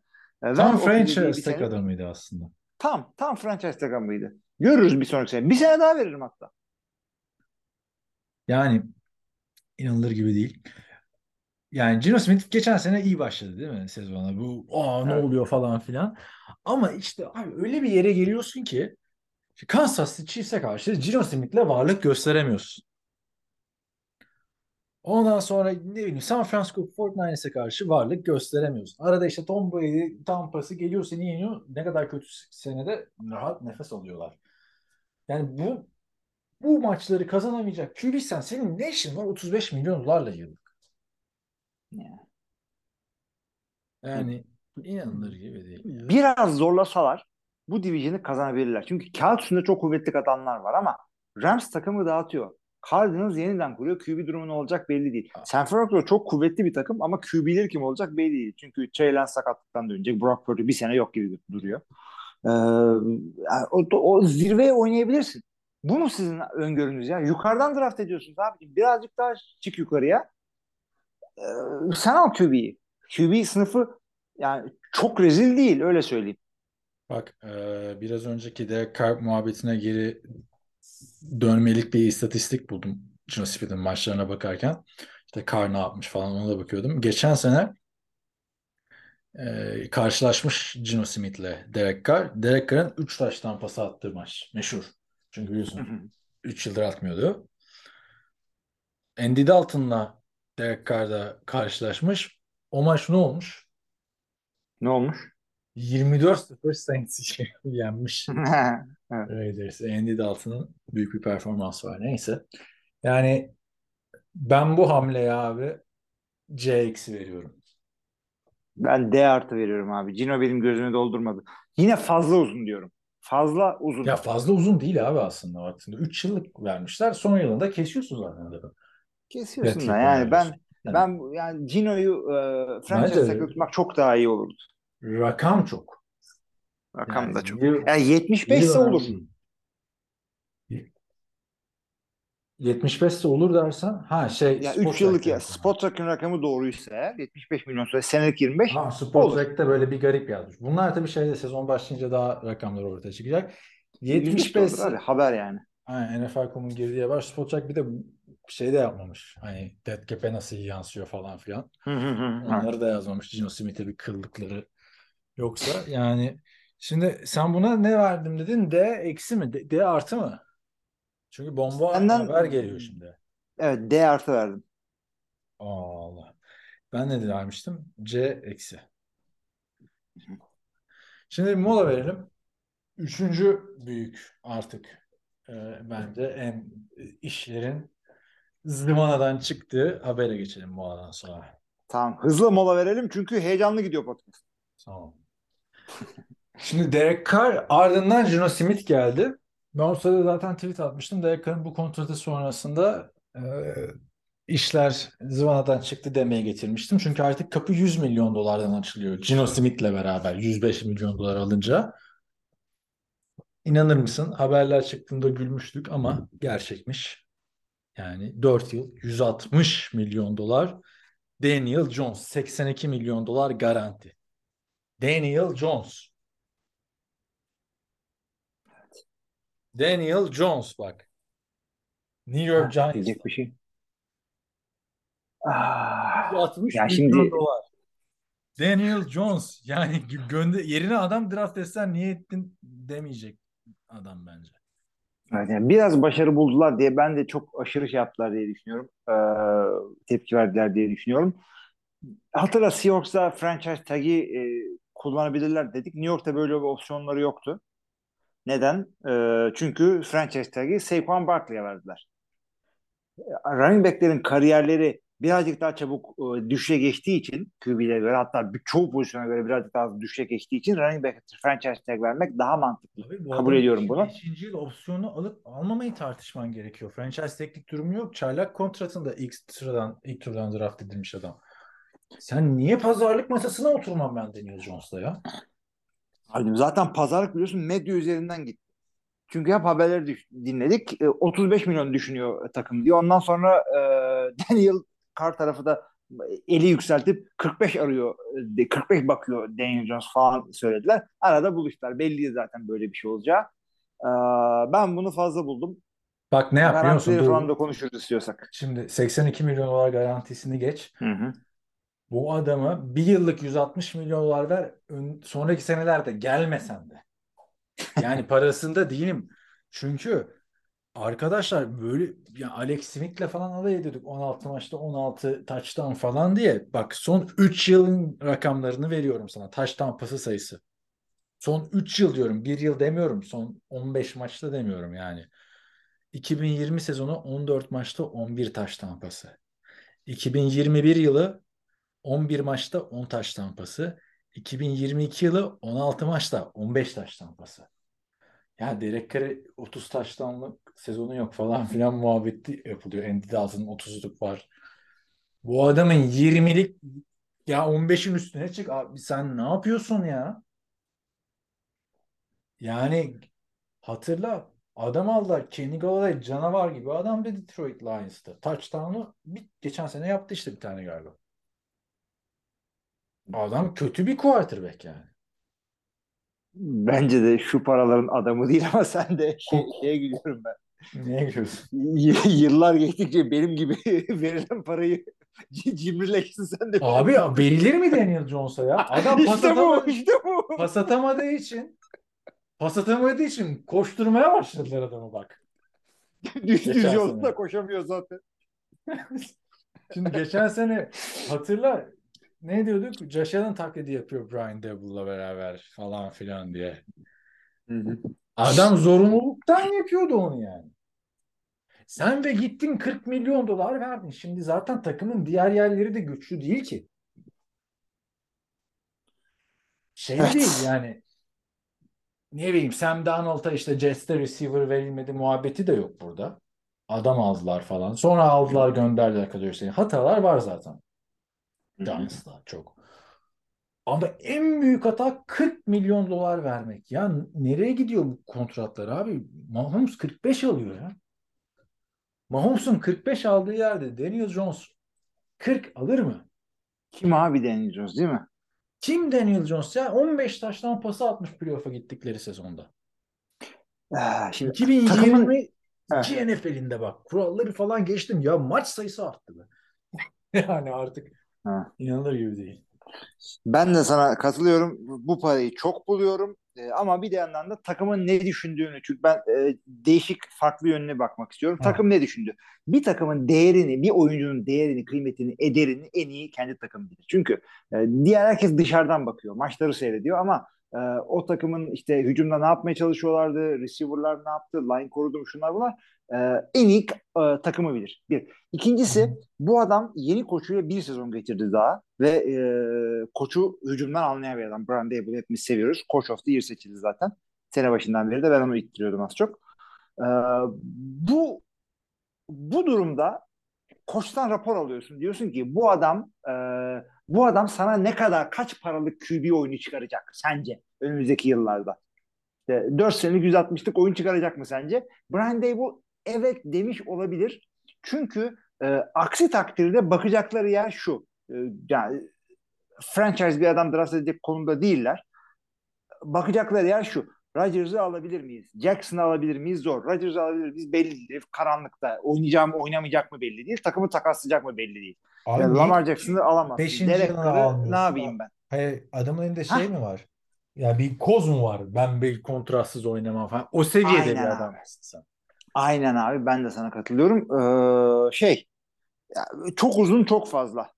E, ver tam 37 bir franchise tek adamıydı aslında. Tam tam franchise tag mıydı? Görürüz bir sonraki sene. Bir sene daha veririm hatta. Yani inanılır gibi değil. Yani Geno Smith geçen sene iyi başladı değil mi sezona? Bu aa ne Evet. oluyor falan filan. Ama işte abi öyle bir yere geliyorsun ki Kansas City Chiefs'e karşı Geno Smith'le varlık gösteremiyorsun. Ondan sonra ne bileyim San Francisco 49ers'e karşı varlık gösteremiyorsun. Arada işte Tom Brady Tampa'sı geliyor seni yeniyor. Ne kadar kötü senede rahat nefes alıyorlar. Yani bu bu maçları kazanamayacak QB'sen senin ne işin var 35 milyon dolarla yıllık? Ya. Yani inanılır gibi değil. Biraz zorlasalar bu division'ı kazanabilirler. Çünkü kağıt üstünde çok kuvvetli adamlar var ama Rams takımı dağıtıyor. Cardinals yeniden kuruyor. QB durumu ne olacak belli değil. San Francisco çok kuvvetli bir takım ama QB'leri kim olacak belli değil. Çünkü Trey Lance sakatlıktan dönecek. Brock Purdy bir sene yok gibi duruyor. Ee, o, o zirveye oynayabilirsin. Bu mu sizin öngörünüz ya? Yukarıdan draft ediyorsunuz abi. Birazcık daha çık yukarıya. Ee, sen al QB'yi. QB sınıfı yani çok rezil değil öyle söyleyeyim. Bak eee, biraz önceki Derek Carr muhabbetine geri dönmelik bir istatistik buldum. Smith'in maçlarına bakarken. İşte Carr ne yapmış falan ona da bakıyordum. Geçen sene eee, karşılaşmış Geno Smith'le Derek Carr. Derek Carr'ın 3 taştan pası attığı maç. Meşhur. Çünkü biliyorsun 3 yıldır atmıyordu. Andy Dalton'la Derek Carr da karşılaşmış. O maç ne olmuş? ne olmuş? 24-0 Saints'i yenmiş. Evet. Raiders. Andy Dalton'ın büyük bir performans var. Neyse. Yani ben bu hamleye abi C eksi veriyorum. Ben D artı veriyorum abi. Cino benim gözümü doldurmadı. Yine fazla uzun diyorum. Fazla uzun. Ya fazla uzun değil abi aslında baktığında. 3 yıllık vermişler. Son yılında kesiyorsun zaten adamı. Kesiyorsun da yani ben oynuyorsun. Yani ben yani Cino'yu e, franchise Bence- tag'ı tutmak çok daha iyi olurdu. Rakam çok. Rakam Yani da çok. yıl- Yani 75 ise olur. önemli değil. 75 ise olur dersen ha şey Ya Spot 3 yıllık ya spot track'ın rakamı doğruysa eğer 75 milyon sonra senelik 25 Ha, Spot olur. Track'te böyle bir garip yazmış. Bunlar tabii şeyde sezon başlayınca daha rakamlar ortaya çıkacak. 75 75 olur abi haber yani. Aynen NFL.com'un girdiği var. Spottrack bir de şey de yapmamış. Hani dead cap'e nasıl yansıyor falan filan. Onları da yazmamış. Gino Smith'e bir kıllıkları yoksa. Yani şimdi sen buna ne verdim dedin? D eksi mi? D, D artı mı? Çünkü bomba Senden- haber geliyor şimdi. Evet D artı verdim. Allah. Ben ne vermiştim? C eksi. Şimdi bir mola verelim. Üçüncü büyük artık e, bence en işlerin zıvanadan çıktığı habere geçelim moladan sonra. Tamam hızlı mola verelim çünkü heyecanlı gidiyor podcast. Tamam. Şimdi Derek Carr ardından Geno Smith geldi. Ben o sırada zaten tweet atmıştım. Derek Carr'ın bu kontratı sonrasında e, işler zıvanadan çıktı demeye getirmiştim. Çünkü artık kapı 100 milyon dolardan açılıyor. Geno Smith'le beraber 105 milyon dolar alınca. İnanır mısın? Haberler çıktığında gülmüştük ama gerçekmiş. Yani 4 yıl 160 milyon dolar. Daniel Jones 82 milyon dolar garanti. Daniel Jones. Daniel Jones bak. New York Giants. Diyecek bir şey. Ah, 160 Ya şimdi- dolar. Daniel Jones yani gö- gönde yerine adam draft etsen niye ettin demeyecek adam bence. evet, yani biraz başarı buldular diye ben de çok aşırı şey yaptılar diye düşünüyorum. Ee, tepki verdiler diye düşünüyorum. Hatırla Seahawks'da franchise tag'i e, kullanabilirler dedik. New York'ta böyle bir opsiyonları yoktu. Neden? Ee, çünkü franchise tag'i Saquon Barkley'e verdiler. Running back'lerin kariyerleri birazcık daha çabuk e, düşüşe geçtiği için QB'lere göre hatta bir- çoğu pozisyona göre birazcık daha düşüşe geçtiği için running back franchise tag vermek daha mantıklı. Abi bu Kabul ediyorum bunu. 5. yıl opsiyonu alıp almamayı tartışman gerekiyor. Franchise teknik durumu yok. Çaylak kontratında ilk sıradan ilk turdan draft edilmiş adam. Sen niye pazarlık masasına oturmam ben Daniel Jones'la ya? Abi zaten pazarlık biliyorsun medya üzerinden gitti. Çünkü hep haberleri dinledik. E, 35 milyon düşünüyor takım diyor. Ondan sonra e, Daniel Carr tarafı da eli yükseltip 45 arıyor. e, 45 bakıyor Daniel Jones falan söylediler. Arada buluştular. Belli zaten böyle bir şey olacağı. E, ben bunu fazla buldum. Bak ne yap biliyor musun? Garantileri falan da konuşuruz istiyorsak. Şimdi 82 milyon dolar garantisini geç. Hı hı. Bu adama bir yıllık 160 milyon dolar ver. sonraki senelerde gelmesen de. Yani parasında değilim. Çünkü arkadaşlar böyle ya Alex Smith'le falan alay ediyorduk 16 maçta 16 touchdown falan diye. Bak son 3 yılın rakamlarını veriyorum sana. Touchdown pası sayısı. Son 3 yıl diyorum. 1 yıl demiyorum. Son 15 maçta demiyorum yani. 2020 sezonu 14 maçta 11 touchdown pası. 2021 yılı 11 maçta 10 taş tampası. 2022 yılı 16 maçta 15 taş tampası. Ya Derek Carr 30 taştanlık sezonu yok falan filan muhabbeti yapılıyor. Andy Dalton'ın 30'luk var. Bu adamın 20'lik ya 15'in üstüne çık. Abi sen ne yapıyorsun ya? Yani hatırla adam aldılar. Kenny Galladay canavar gibi adam da Detroit Lions'ta. Touchdown'u bir, geçen sene yaptı işte bir tane galiba. Adam kötü bir quarterback yani. Bence de şu paraların adamı değil ama sen de şey, şeye gülüyorum ben. Niye gülüyorsun? Y- Yıllar geçtikçe benim gibi verilen parayı c- cimrileşsin sen de. Abi verilir mi Daniel Jones'a ya? Adam pas, işte bu, atamadı, işte bu. pas atamadığı için pas atamadığı için koşturmaya başladılar adamı bak. Düz düz yolda koşamıyor zaten. Şimdi geçen sene hatırla ne diyorduk? Allen taklidi yapıyor Brian Daboll'la beraber falan filan diye. Adam zorunluluktan yapıyordu onu yani. Sen de gittin 40 milyon dolar verdin. Şimdi zaten takımın diğer yerleri de güçlü değil ki. Şey Evet. değil yani. Ne bileyim Sam Darnold'a işte Jets'te receiver verilmedi muhabbeti de yok burada. Adam aldılar falan. Sonra aldılar gönderdiler Kadir Hatalar var zaten. Giants'ta çok. Ama en büyük hata 40 milyon dolar vermek. Ya nereye gidiyor bu kontratlar abi? Mahomes 45 alıyor ya. Mahomes'un 45 aldığı yerde Daniel Jones 40 alır mı? Kim abi Daniel Jones değil mi? Kim Daniel Jones ya? 15 taştan pası atmış playoff'a gittikleri sezonda. Ah, Şimdi 2022 takımın- NFL'inde bak. Kuralları falan geçtim. Ya maç sayısı arttı be. yani artık Ha. inanılır gibi değil. Ben de sana katılıyorum. Bu parayı çok buluyorum. Ee, ama bir de yandan da takımın ne düşündüğünü çünkü ben e, değişik farklı yönüne bakmak istiyorum. Ha. Takım ne düşündü? Bir takımın değerini, bir oyuncunun değerini, kıymetini, ederini en iyi kendi takımı bilir. Çünkü e, diğer herkes dışarıdan bakıyor, maçları seyrediyor ama e, o takımın işte hücumda ne yapmaya çalışıyorlardı, receiver'lar ne yaptı, line korudu mu şunlar bunlar e, en iyi e, takımı bilir. Bir. İkincisi bu adam yeni koçuyla bir sezon geçirdi daha ve e, koçu hücumdan anlayan bir adam. Brian Daboll'u hepimiz seviyoruz. Coach of the Year seçildi zaten. Sene başından beri de ben onu ittiriyordum az çok. E, bu bu durumda koçtan rapor alıyorsun. Diyorsun ki bu adam e, bu adam sana ne kadar kaç paralık QB oyunu çıkaracak sence önümüzdeki yıllarda? İşte 4 senelik 160'lık oyun çıkaracak mı sence? Brian Dable evet demiş olabilir. Çünkü e, aksi takdirde bakacakları yer şu. E, yani franchise bir adam draft edecek konumda değiller. Bakacakları yer şu. Rodgers'ı alabilir miyiz? Jackson'ı alabilir miyiz? Zor. Rodgers'ı alabilir miyiz? Belli değil. Karanlıkta. Oynayacağım oynamayacak mı belli değil. Takımı takaslayacak mı belli değil. Abi Yani Lamar Jackson'ı alamazsın. beşinci Derek Carr'ı ne yapayım ben? Hayır, adamın elinde şey Hah. mi var? Ya bir koz mu var? Ben bir kontratsız oynamam falan. O seviyede Aynen bir adam sen? Aynen abi ben de sana katılıyorum. Ee, şey ya, çok uzun çok fazla.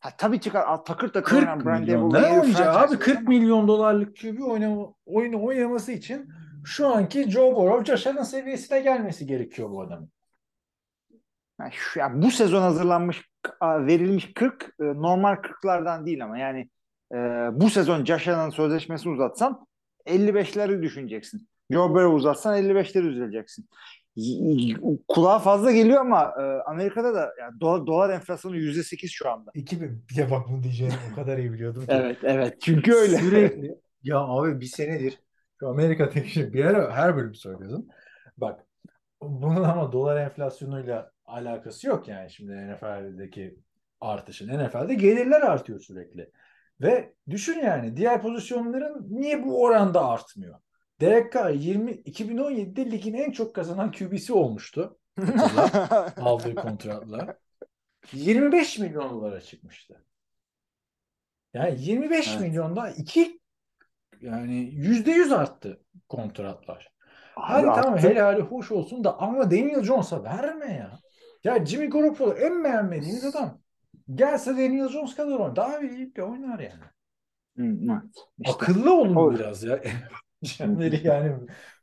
Ha, tabii çıkar al, takır takır 40 oynayan Brian milyon. Ne oynayacağı abi? 40 ama- milyon dolarlık QB oynama, oyunu oynaması için şu anki Joe Burrow, Josh Allen seviyesine gelmesi gerekiyor bu adamın. Şu, yani bu sezon hazırlanmış verilmiş 40 e, normal 40'lardan değil ama yani e, bu sezon Josh sözleşmesini uzatsan 55'leri düşüneceksin. Joe Burrow uzatsan 55'leri üzüleceksin. Kulağa fazla geliyor ama e, Amerika'da da yani dolar, dolar enflasyonu %8 şu anda. 2000 bir de bak bunu diyeceğini o kadar iyi biliyordum ki. Evet evet çünkü öyle. Sürekli ya abi bir senedir şu Amerika'daki şey bir ara her bölüm söylüyordum. Bak bunun ama dolar enflasyonuyla alakası yok yani şimdi NFL'deki artışın. NFL'de gelirler artıyor sürekli. Ve düşün yani diğer pozisyonların niye bu oranda artmıyor? Carr 20 2017'de ligin en çok kazanan QB'si olmuştu. Aldığı kontratla. 25 milyon dolara çıkmıştı. Yani 25 Evet. milyonda iki yani yüzde yüz arttı kontratlar. Abi Hadi tamam arttı. helali hoş olsun da ama Daniel Jones'a verme ya. Ya Jimmy Garoppolo en beğenmediğiniz adam. Gelse Daniel Jones kadar oynar. Daha iyi bir oynar yani. Evet. İşte. Akıllı olun biraz ya. Kendleri yani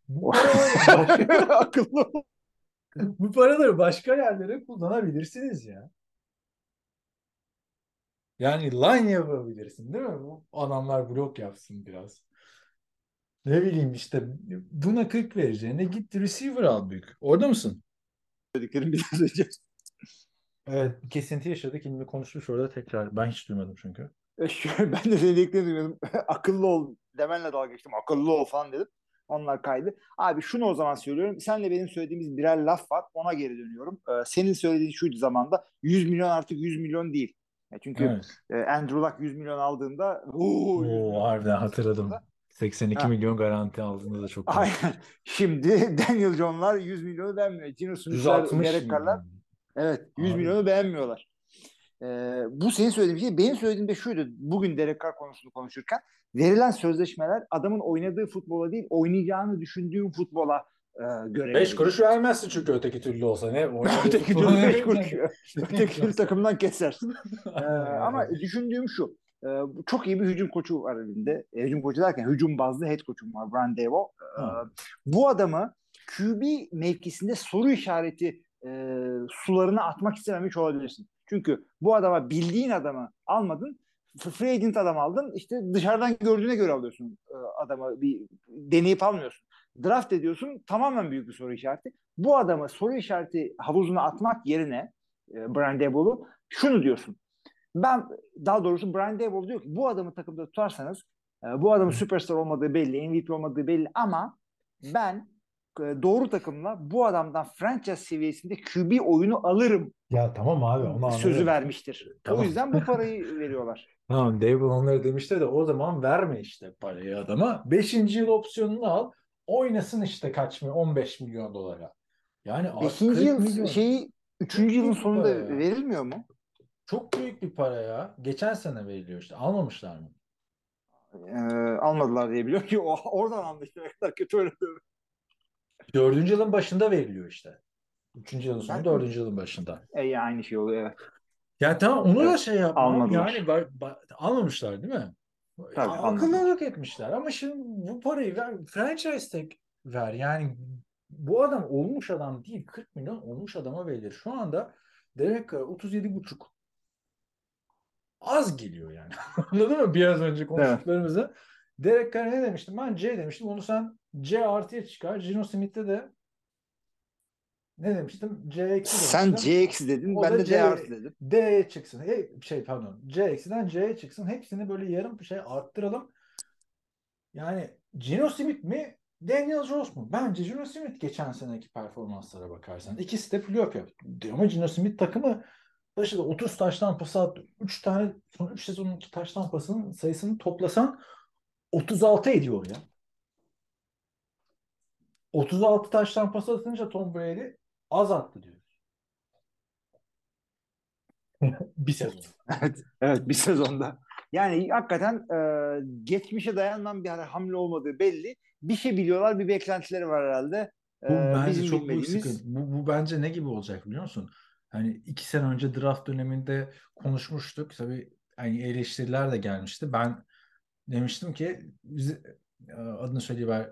bu Akıllı bu paraları başka yerlere kullanabilirsiniz ya. Yani line yapabilirsin değil mi? Bu adamlar blok yapsın biraz. Ne bileyim işte buna 40 vereceğine git receiver al büyük. Orada mısın? Dediklerim bir. Evet, kesinti yaşadık. İlmi konuşmuş orada tekrar. Ben hiç duymadım çünkü. Ben de dediklerini duymadım. Akıllı ol demenle dalga geçtim. Akıllı ol falan dedim. Onlar kaydı. Abi şunu o zaman söylüyorum. Senle benim söylediğimiz birer laf var. Ona geri dönüyorum. Ee, senin söylediğin şuydu zamanda. 100 milyon artık 100 milyon değil. Ya çünkü Evet. e, Andrew Luck 100 milyon aldığında "Oo, 100 milyon." Oo, harbiden hatırladım. 82 Ha. milyon garanti aldığında da çok. Aynen. Şimdi Daniel Jones'lar 100 milyonu beğenmiyor. Gino Smith'ler, 160 Derek Carr'lar milyon. Evet 100 Abi. milyonu beğenmiyorlar. Ee, bu senin söylediğin şey. Benim söylediğim de şuydu. Bugün Derek Carr konusunu konuşurken verilen sözleşmeler adamın oynadığı futbola değil oynayacağını düşündüğün futbola e, göre. 5 kuruş vermezsin çünkü öteki türlü olsa. Ne? Öteki türlü ne 5 bekliyorsun? kuruş. Öteki türlü takımdan kesersin. Aynen ama düşündüğüm şu. e, çok iyi bir hücum koçu var elinde. E, hücum koçu derken hücum bazlı head koçum var Brian Debo. Ee, Hı. bu adamı QB mevkisinde soru işareti e, sularına atmak istememiş olabilirsin. Çünkü bu adama bildiğin adamı almadın. Free agent adam aldın. İşte dışarıdan gördüğüne göre alıyorsun e, adamı. Bir deneyip almıyorsun. Draft ediyorsun. Tamamen büyük bir soru işareti. Bu adamı soru işareti havuzuna atmak yerine e, Brian Daboll'u şunu diyorsun. Ben daha doğrusu Brian Daboll diyor ki bu adamı takımda tutarsanız e, bu adamın süperstar olmadığı belli, MVP olmadığı belli ama ben doğru takımla bu adamdan franchise seviyesinde QB oyunu alırım Ya tamam abi onu anladım. sözü vermiştir. Tamam. O yüzden bu parayı veriyorlar. Tamam Dable onları demişti de o zaman verme işte parayı adama. Beşinci yıl opsiyonunu al. Oynasın işte kaç mı? 15 milyon dolara. Yani abi Beşinci 40 yıl milyon. şeyi üçüncü Çok yılın büyük sonunda ya. verilmiyor mu? Çok büyük bir para ya. Geçen sene veriliyor işte. Almamışlar mı? Ee, almadılar diye biliyorum ki oradan anlaşılıyor. Ne kadar kötü öyle Dördüncü yılın başında veriliyor işte. Üçüncü yılın sonu, dördüncü yılın başında. E, aynı şey oluyor evet. Ya tamam onu da Evet, şey yapma. almadılar. Yani ba- ba- almamışlar değil mi? Tabii, Akıllılık etmişler ama şimdi bu parayı ver, franchise tag ver. Yani bu adam olmuş adam değil. 40 milyon olmuş adama verilir. Şu anda Derek Carr 37 buçuk. Az geliyor yani. Anladın mı? Biraz önce konuştuklarımızı. Derek Carr ne demiştim? Ben C demiştim. Onu sen C artıya çıkar. Gino Smith'te de ne demiştim? C eksi Sen. C eksi dedin, O ben de C- C artı dedim. D'ye çıksın. He, şey pardon. C eksiden C'ye çıksın. Hepsini böyle yarım bir şey arttıralım. Yani Geno Smith mi Daniel Jones mu? Bence Gino Smith geçen seneki performanslara bakarsan. İkisi de playoff yaptı. Ama Gino Smith takımı taşıdı. 30 taştan pas attı. 3 tane son 3 sezonun 2 taştan pasının sayısını toplasan 36 ediyor ya. 36 taştan pas atınca Tom Brady az attı diyor. bir sezon. Evet, evet bir sezonda. Yani hakikaten e, geçmişe dayanan bir hamle olmadığı belli. Bir şey biliyorlar, bir beklentileri var herhalde. E, Bu bence bizim çok büyük bilmediğimiz. sıkıntı. Bu, bu bence ne gibi olacak biliyor musun? Hani iki sene önce draft döneminde konuşmuştuk. Tabii hani eleştiriler de gelmişti. Ben demiştim ki bizi, e, adını söyleyiver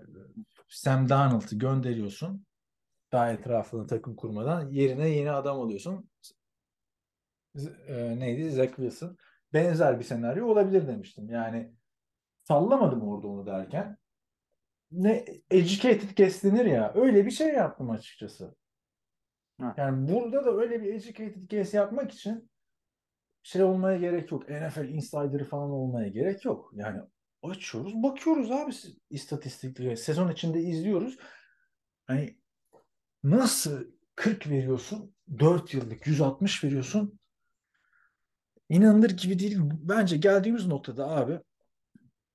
Sam Darnold'u gönderiyorsun. Daha etrafına takım kurmadan yerine yeni adam alıyorsun. E, neydi? Zach Wilson. Benzer bir senaryo olabilir demiştim. Yani sallamadım orada onu derken. Ne educated guess denir ya. Öyle bir şey yaptım açıkçası. Ha. Yani burada da öyle bir educated guess yapmak için şey olmaya gerek yok. NFL insider'ı falan olmaya gerek yok. Yani açıyoruz, bakıyoruz abi istatistikleri. Sezon içinde izliyoruz. Hani nasıl 40 veriyorsun? 4 yıllık 160 veriyorsun. İnanılır gibi değil. Bence geldiğimiz noktada abi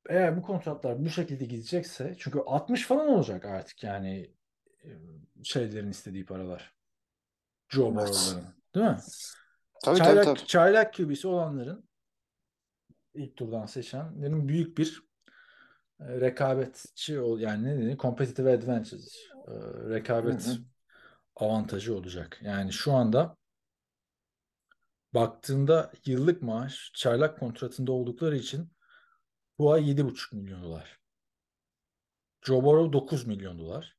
eğer bu kontratlar bu şekilde gidecekse çünkü 60 falan olacak artık yani e, şeylerin istediği paralar. Joe Evet. Burrow'ların. Değil mi? Tabii çaylak, tabii tabii. çaylak QB'si olanların ilk turdan seçenlerin büyük bir e, rekabetçi ol yani ne denir? Competitive advantage. e, rekabet Hı hı. avantajı olacak. Yani şu anda baktığında yıllık maaş çaylak kontratında oldukları için bu ay 7,5 milyon dolar. Joe Burrow 9 milyon dolar.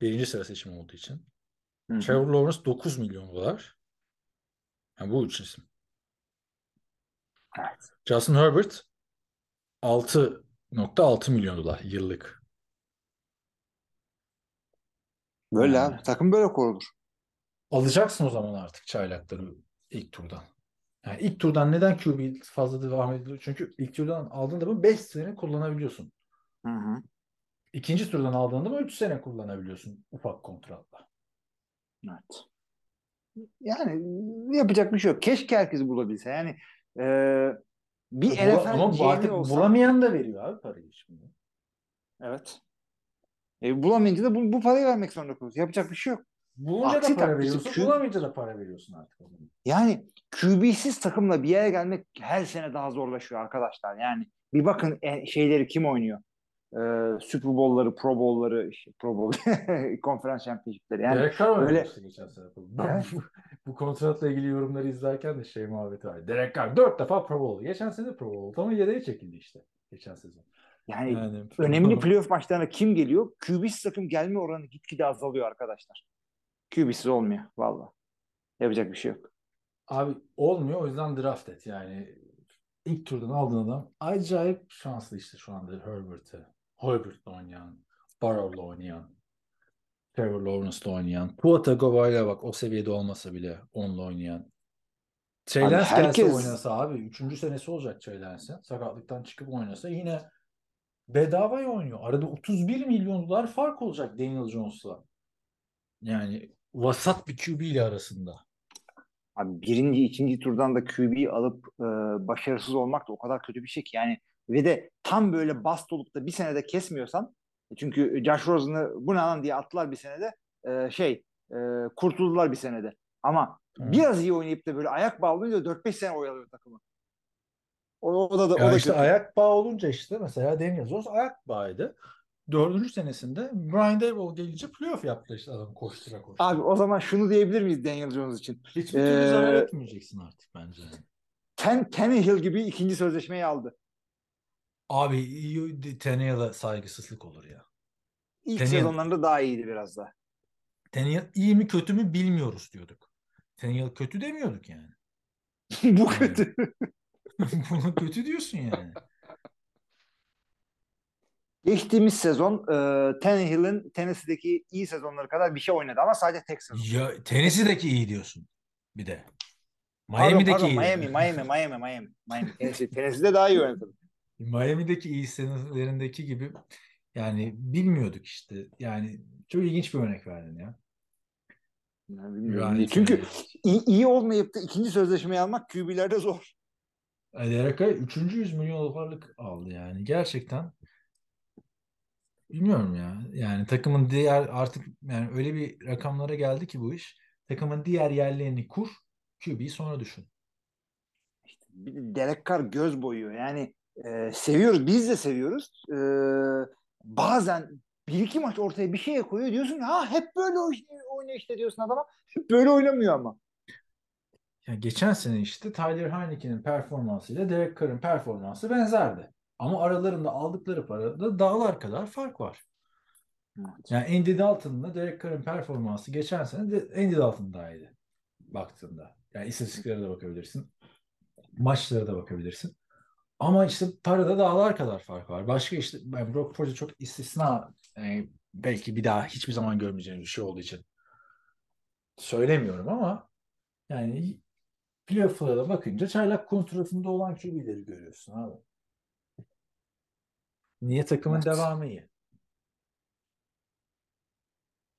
Birinci sıra seçimi olduğu için. Hı hı. Trevor Lawrence 9 milyon dolar. Yani bu üç isim. Evet. Justin Herbert 6.6 milyon dolar yıllık. Böyle Yani. abi. Takım böyle kurulur. Alacaksın o zaman artık çaylakları ilk turdan. Yani ilk turdan neden QB fazla devam ediliyor? Çünkü ilk turdan aldığında bu 5 sene kullanabiliyorsun. Hı hı. İkinci turdan aldığında mı 3 sene kullanabiliyorsun ufak kontratla. Evet. Yani yapacak bir şey yok. Keşke herkes bulabilse. Yani e, bir Bula- NFL ama bu artık olsam- bulamayan da veriyor abi parayı şimdi. Evet. E, bulamayınca da bu, bu parayı vermek zorunda kalıyorsun. Yapacak bir şey yok. Bulunca Aksi da para veriyorsun, Q- bulamayınca da para veriyorsun artık. Yani QB'siz takımla bir yere gelmek her sene daha zorlaşıyor arkadaşlar. Yani bir bakın e, şeyleri kim oynuyor? Ee, Super Bowl'ları, Pro Bowl'ları, Pro Bowl, konferans şampiyonlukları. Yani Derek Carr öyle- oynamıştı geçen sene. Bu, bu kontratla ilgili yorumları izlerken de şey muhabbeti var. Derek Carr 4 defa Pro Bowl. Geçen sene Pro Bowl. Ama yedeğe çekildi işte. Geçen sezon. yani Yani önemli playoff maçlarına kim geliyor? QB'siz takım gelme oranı gitgide azalıyor arkadaşlar. QB'siz olmuyor valla. Yapacak bir şey yok. Abi olmuyor o yüzden draft et yani. ilk turdan aldığın adam acayip şanslı işte şu anda Herbert'e. Herbert'le oynayan, Burrow'la oynayan, Trevor Lawrence'la oynayan, Tua Tagovailoa bak o seviyede olmasa bile onunla oynayan. Trey Lance gelse herkes- oynasa abi. Üçüncü senesi olacak Trey Lance'in. Sakatlıktan çıkıp oynasa yine bedavaya oynuyor. Arada 31 milyon dolar fark olacak Daniel Jones'la. Yani vasat bir QB ile arasında. Abi birinci, ikinci turdan da QB'yi alıp e, başarısız olmak da o kadar kötü bir şey ki yani ve de tam böyle bast olup da bir senede kesmiyorsan çünkü Josh Rosen'ı bu ne lan diye attılar bir senede e, şey e, kurtuldular bir senede ama Hı. biraz iyi oynayıp da böyle ayak bağlayınca 4-5 sene oyalıyor takımı. O, o da, o Ya da işte kötü. ayak bağı olunca işte mesela Daniel Jones ayak bağıydı. Dördüncü senesinde Brian Daboll gelince playoff yaptı işte adam koştura koştura. Abi o zaman şunu diyebilir miyiz Daniel Jones için? Hiçbir türlü Ee, zarar etmeyeceksin artık bence. Ten, Tannehill gibi ikinci sözleşmeyi aldı. Abi iyi- Tannehill'a saygısızlık olur ya. İlk Tannehill- sezonlarında daha iyiydi biraz da. Tannehill iyi mi kötü mü bilmiyoruz diyorduk. Tannehill kötü demiyorduk yani. bu kötü. Bunu kötü diyorsun yani. Geçtiğimiz sezon e, Tannehill'in Tennessee'deki iyi sezonları kadar bir şey oynadı ama sadece tek sezon. Ya Tennessee'deki iyi diyorsun bir de. Pardon, Miami'deki pardon, iyi. Miami, Miami, Miami, Miami, Miami. Tennessee, Tennessee'de daha iyi oynadı. Miami'deki iyi senelerindeki gibi Yani bilmiyorduk işte. Yani çok ilginç bir örnek verdin ya. Yani Çünkü iyi, iyi olmayıp da ikinci sözleşmeyi almak QB'lerde zor. Derek Carr 3. 100 milyon dolarlık aldı yani. Gerçekten bilmiyorum ya. Yani takımın diğer artık yani öyle bir rakamlara geldi ki bu iş. Takımın diğer yerlerini kur, QB'yi sonra düşün. Bir de Derek Carr göz boyuyor. Yani e, seviyoruz. Biz de seviyoruz. E, bazen bir iki maç ortaya bir şey koyuyor. Diyorsun ha hep böyle oynuyor, işte diyorsun adama. Hep böyle oynamıyor ama. Yani geçen sene işte Tyler Heineke'nin performansıyla Derek Carr'ın performansı benzerdi. Ama aralarında aldıkları parada dağlar kadar fark var. Yani Andy Dalton'la Derek Carr'ın performansı geçen sene de Andy Dalton daha iyiydi baktığında. Yani istatistiklere de bakabilirsin. Maçlara da bakabilirsin. Ama işte parada dağlar kadar fark var. Başka işte ben Brock Purdy çok istisna yani belki bir daha hiçbir zaman görmeyeceğimiz bir şey olduğu için söylemiyorum ama yani playoff'lara da bakınca çaylak kontratında olan QB'leri görüyorsun abi. Niye takımın Evet. devamı iyi?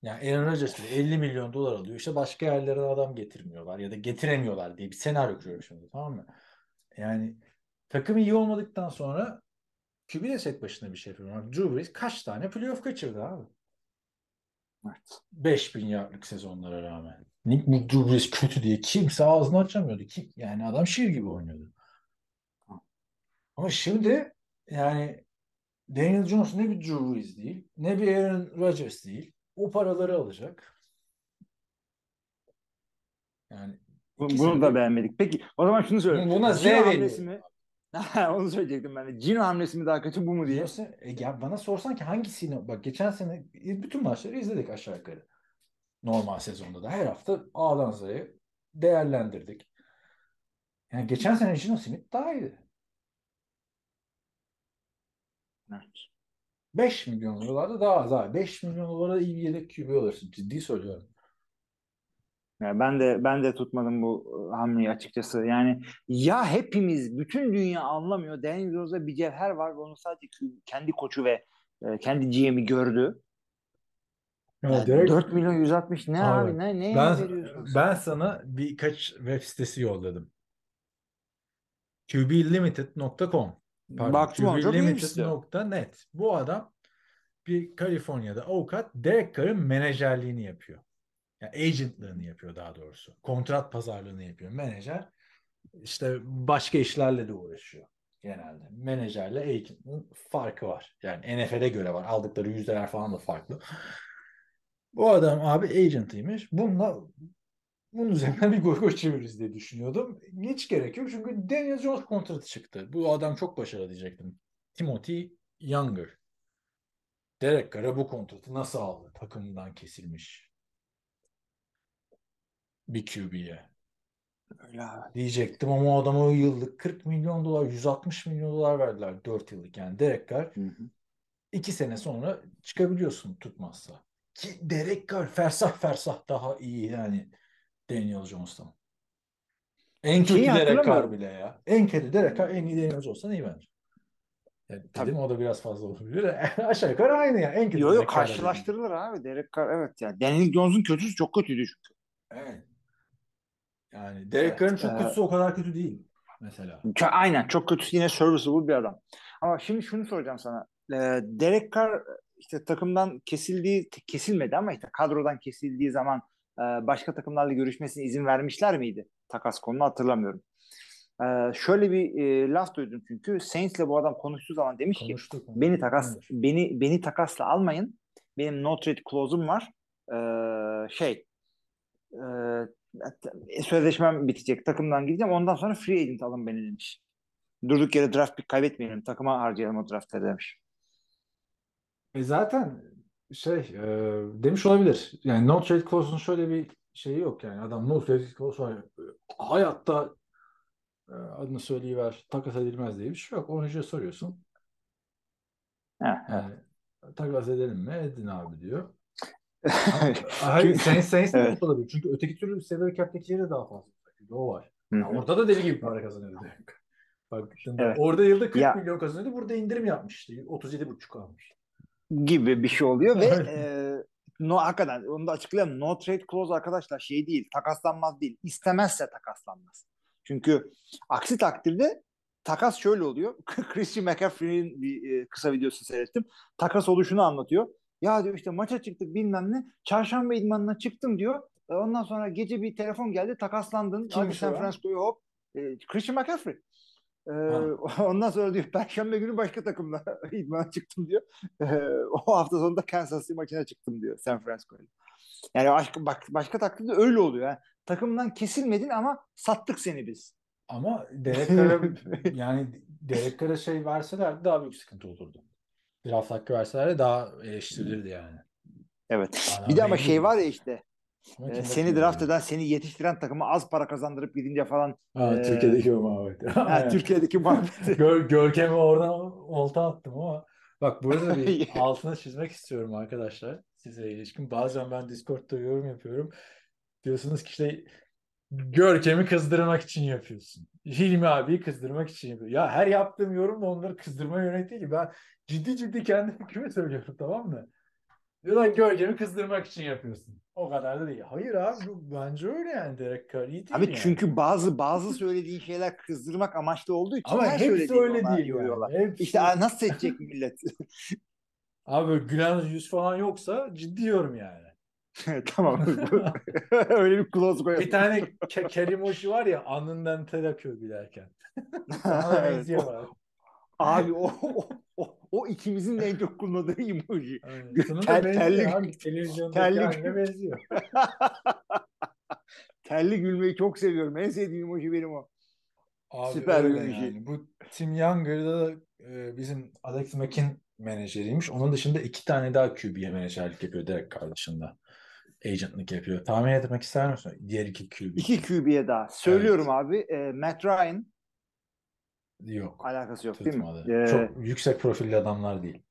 Yani Aaron Rodgers bile 50 milyon dolar alıyor. İşte başka yerlerden adam getirmiyorlar ya da getiremiyorlar diye bir senaryo kuruyorum şimdi tamam mı? Yani takım iyi olmadıktan sonra QB de tek başına bir şey yapıyor. Drew Brees kaç tane playoff kaçırdı abi? Evet. 5000 yardlık sezonlara rağmen. Nick Drew Brees kötü diye kimse ağzını açamıyordu. Kim, yani adam şiir gibi oynuyordu. Ama şimdi yani Daniel Jones ne bir Drew Brees değil, ne bir Aaron Rodgers değil. O paraları alacak. Yani Bunu da beğenmedik. Peki o zaman şunu söyle. Buna Z veriyor. mi? Onu söyleyecektim ben de. Gino hamlesi mi daha kötü bu mu diye. Diyorsa, e, ya bana sorsan ki hangisini bak geçen sene e, bütün maçları izledik aşağı yukarı. Normal sezonda da her hafta A'dan Z'ye değerlendirdik. Yani geçen sene Gino Smith daha iyiydi. Evet. 5 milyon dolarda daha az abi. 5 milyon dolara iyi yedek QB alırsın. Ciddi söylüyorum. Yani ben de ben de tutmadım bu hamleyi açıkçası. Yani ya hepimiz bütün dünya anlamıyor. Daniel Jones'da bir cevher var ve onu sadece kendi koçu ve e, kendi GM'i gördü. Yani 4 milyon 160 ne Abi, abi, ne ne ben, veriyorsun? ben sana birkaç web sitesi yolladım. QBlimited.com Baktım ona çok. QBlimited.net. Bu adam bir Kaliforniya'da avukat Derek Carr'ın menajerliğini yapıyor. Yani agentlığını yapıyor daha doğrusu. Kontrat pazarlığını yapıyor. Menajer işte başka işlerle de uğraşıyor genelde. Menajerle agent'ın farkı var. Yani NFL'e göre var. Aldıkları yüzdeler falan da farklı. Bu adam abi agent'ıymış. Bununla bunun üzerinden bir gol gol çeviririz diye düşünüyordum. Hiç gerek yok çünkü Daniel Jones kontratı çıktı. Bu adam çok başarılı diyecektim. Timothy Younger. Derek Carr'a bu kontratı nasıl aldı? Takımından kesilmiş. Bir QB'ye. Öyle abi. Diyecektim ama o adama yıllık 40 milyon dolar, 160 milyon dolar verdiler 4 yıllık. Yani Derek Carr Hı hı. 2 sene sonra çıkabiliyorsun tutmazsa. Ki Derek Carr fersah fersah daha iyi yani Daniel Jones'tan. En kötü Şeyi Derek Carr bile ya. En kötü Derek Carr en iyi Daniel Jones'tan iyi bence. Yani Tabii. dedim o da biraz fazla olabilir. Aşağı yukarı aynı ya. En kötü Yo yo Derek Carr dedim. karşılaştırılır abi. Derek Carr evet ya. Daniel Jones'un kötüsü çok kötüydü çünkü. Evet. Yani Derek Evet, Carr'ın çok e- kötüsü o kadar kötü değil mesela. Aynen çok kötüsü yine serviceable bir adam. Ama şimdi şunu soracağım sana. Ee, Derek Carr işte takımdan kesildiği kesilmedi ama işte kadrodan kesildiği zaman e, başka takımlarla görüşmesine izin vermişler miydi? Takas konunu hatırlamıyorum. Ee, şöyle bir e, laf duydum çünkü Saints'le bu adam konuştuğu zaman demiş ki Konuştuk. beni takas beni beni takasla almayın. Benim no trade clause'um var. Ee, şey e, sözleşmem bitecek. Takımdan gideceğim. Ondan sonra free agent alın beni demiş. Durduk yere draft pick kaybetmeyelim. Takıma harcayalım o draftları demiş. E zaten şey e, demiş olabilir. Yani no trade clause'un şöyle bir şeyi yok yani. Adam no trade clause var. Hayatta e, adını söyleyiver takas edilmez diye bir şey yok. Oyuncuya soruyorsun. Ha, Yani takas edelim mi? Edin abi diyor. Hayır, Çünkü- sen sen Evet. olabilir. Çünkü öteki türlü salary cap'teki yeri daha fazla. O var. Hı Ya hı. orada da deli gibi para kazanıyordu. Bak, Evet. orada yılda 40 Ya- milyon kazanıyordu. Burada indirim yapmıştı. 37,5 almış. gibi bir şey oluyor ve e, no hakikaten onu da açıklayalım. No trade clause arkadaşlar şey değil, takaslanmaz değil. İstemezse takaslanmaz. Çünkü aksi takdirde takas şöyle oluyor. Christian McCaffrey'in bir e, kısa videosu seyrettim. Takas oluşunu anlatıyor. Ya diyor işte maça çıktık bilmem ne. Çarşamba idmanına çıktım diyor. E, Ondan sonra gece bir telefon geldi. Takaslandın. Hadi Kimmiş o San ya? Francisco'ya hop. E, Christian McCaffrey. E, Ha. ondan sonra diyor Perşembe günü başka takımla idmana çıktım diyor. E, o hafta sonunda Kansas City maçına çıktım diyor San Francisco'ya. Yani başka, bak, başka takdirde öyle oluyor. Yani. Takımdan kesilmedin ama sattık seni biz. Ama Derek Carr'a yani Derek Carr'a şey verseler daha büyük sıkıntı olurdu. Draft hakkı verseler de daha eleştirilirdi yani. Evet. Adam Bir de ama şey var ya işte e, seni draft eden, seni yetiştiren takıma az para kazandırıp gidince falan Ha, Ee, Türkiye'deki o muhabbet. ha. Türkiye'deki muhabbeti. Gör, Görkem'e oradan olta attım ama bak burada bir altına çizmek istiyorum arkadaşlar size ilişkin. Bazen ben Discord'da yorum yapıyorum. Diyorsunuz ki işte Görkem'i kızdırmak için yapıyorsun. Hilmi abiyi kızdırmak için yapıyor. Ya her yaptığım yorum da onları kızdırmaya yönelik değil ki. Ben ciddi ciddi kendi fikrimi söylüyorum tamam mı? Diyorlar Görkem'i kızdırmak için yapıyorsun. O kadar da değil. Hayır abi bu bence öyle yani Derek Carr iyi değil Abi yani. çünkü bazı bazı söylediğin şeyler kızdırmak amaçlı olduğu için Ama her hepsi öyle değil yani. Hepsi... İşte nasıl seçecek millet? Abi gülen yüz falan yoksa ciddi yorum yani. tamam. Öyle bir clause koyalım. Bir tane ke kelimoji var ya alnından ter akıyor gülerken. Evet. abi. O, o, o, o ikimizin de en çok kullandığı emoji. Da Tel- benziyor terlik- abi. Televizyondaki haline benziyor. Telli gülmeyi çok seviyorum. En sevdiğim emoji benim o. Abi Süper öyle bir şey. yani. Bu Tim Younger'da da e, bizim Alex Mack'in menajeriymiş. Onun dışında iki tane daha QB'ye menajerlik yapıyor Derek Carr dışında. Agentlik yapıyor. Tahmin etmek ister misin? Diğer iki QB. İki QB'ye daha. Söylüyorum abi. e, Matt Ryan Yok. alakası yok değil mi? Tutmadı. Ee, Çok yüksek profilli adamlar değil.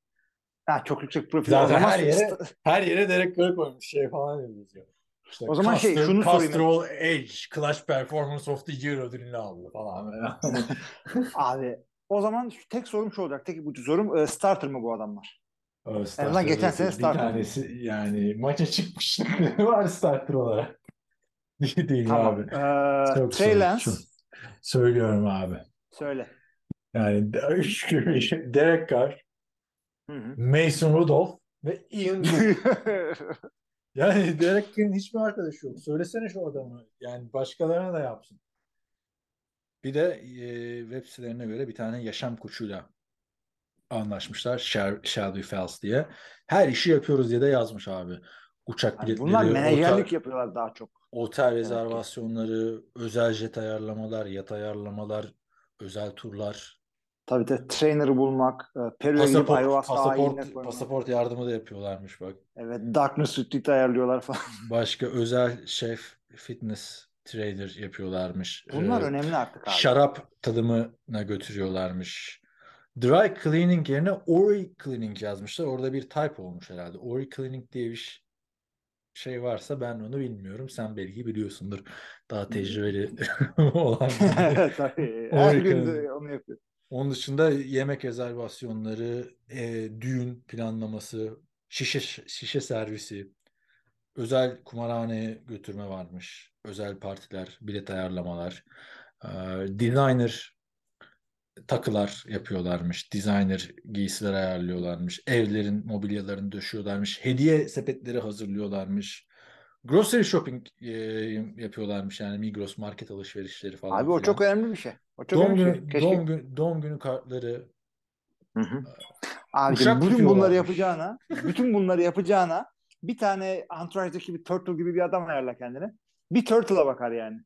ha, çok yüksek profil. Zaten her yere her yere Derek Carr koymuş şey falan yazıyor. İşte O zaman şey, Custom- şunu sorayım. Castrol Edge Clash Performance of the Year ödülünü aldı falan. Abi o zaman tek sorum şu olacak. Tek ipucu sorum. e, starter mı bu adamlar? O azından geçen sene bir starter. tanesi yani maça çıkmış var starter olarak. Değil, değil Tamam. abi. Ee, Çok Trey Lance. Söylüyorum abi. Söyle. Yani Derek Carr, Hı hı. Mason Rudolph ve Ian. Yani Derek Carr'in hiçbir arkadaşı yok. Söylesene şu adamı. Yani başkalarına da yapsın. Bir de e, web sitelerine göre bir tane yaşam koçuyla anlaşmışlar. Shel- Shelby Fells diye. Her işi yapıyoruz diye de yazmış abi. Uçak Yani biletleri, bunlar menajerlik otel, yapıyorlar daha çok. otel rezervasyonları, özel jet ayarlamalar, yat ayarlamalar, özel turlar, Tabii de trainer'ı bulmak, e, Peru'ya gidip pasaport, pasaport, yardımı da yapıyorlarmış bak. Evet, Darkness Retreat ayarlıyorlar falan. Başka özel şef, fitness trader yapıyorlarmış. Bunlar Ee, önemli artık abi. Şarap tadımına götürüyorlarmış. Dry cleaning yerine Ori cleaning yazmışlar. Orada bir type olmuş herhalde. Ori cleaning diye bir şey varsa ben onu bilmiyorum. Sen belki biliyorsundur. Daha tecrübeli olan. Tabii. Her gün de onu yapıyor. Onun dışında yemek rezervasyonları, e, düğün planlaması, şişe şişe servisi, özel kumarhaneye götürme varmış. Özel partiler, bilet ayarlamalar, e, designer takılar yapıyorlarmış. Designer giysiler ayarlıyorlarmış. Evlerin mobilyalarını döşüyorlarmış. Hediye sepetleri hazırlıyorlarmış. Grocery shopping e, yapıyorlarmış yani Migros market alışverişleri falan Abi o filan. çok önemli bir şey. O çok Doğum günü, şey. Keşke... doğum günü, doğum günü kartları, Hı hı. Abi bütün bunları yapacağına, bütün bunları yapacağına bir tane Entourage'daki bir turtle gibi bir adam ayarla kendine. Bir turtle'a bakar yani.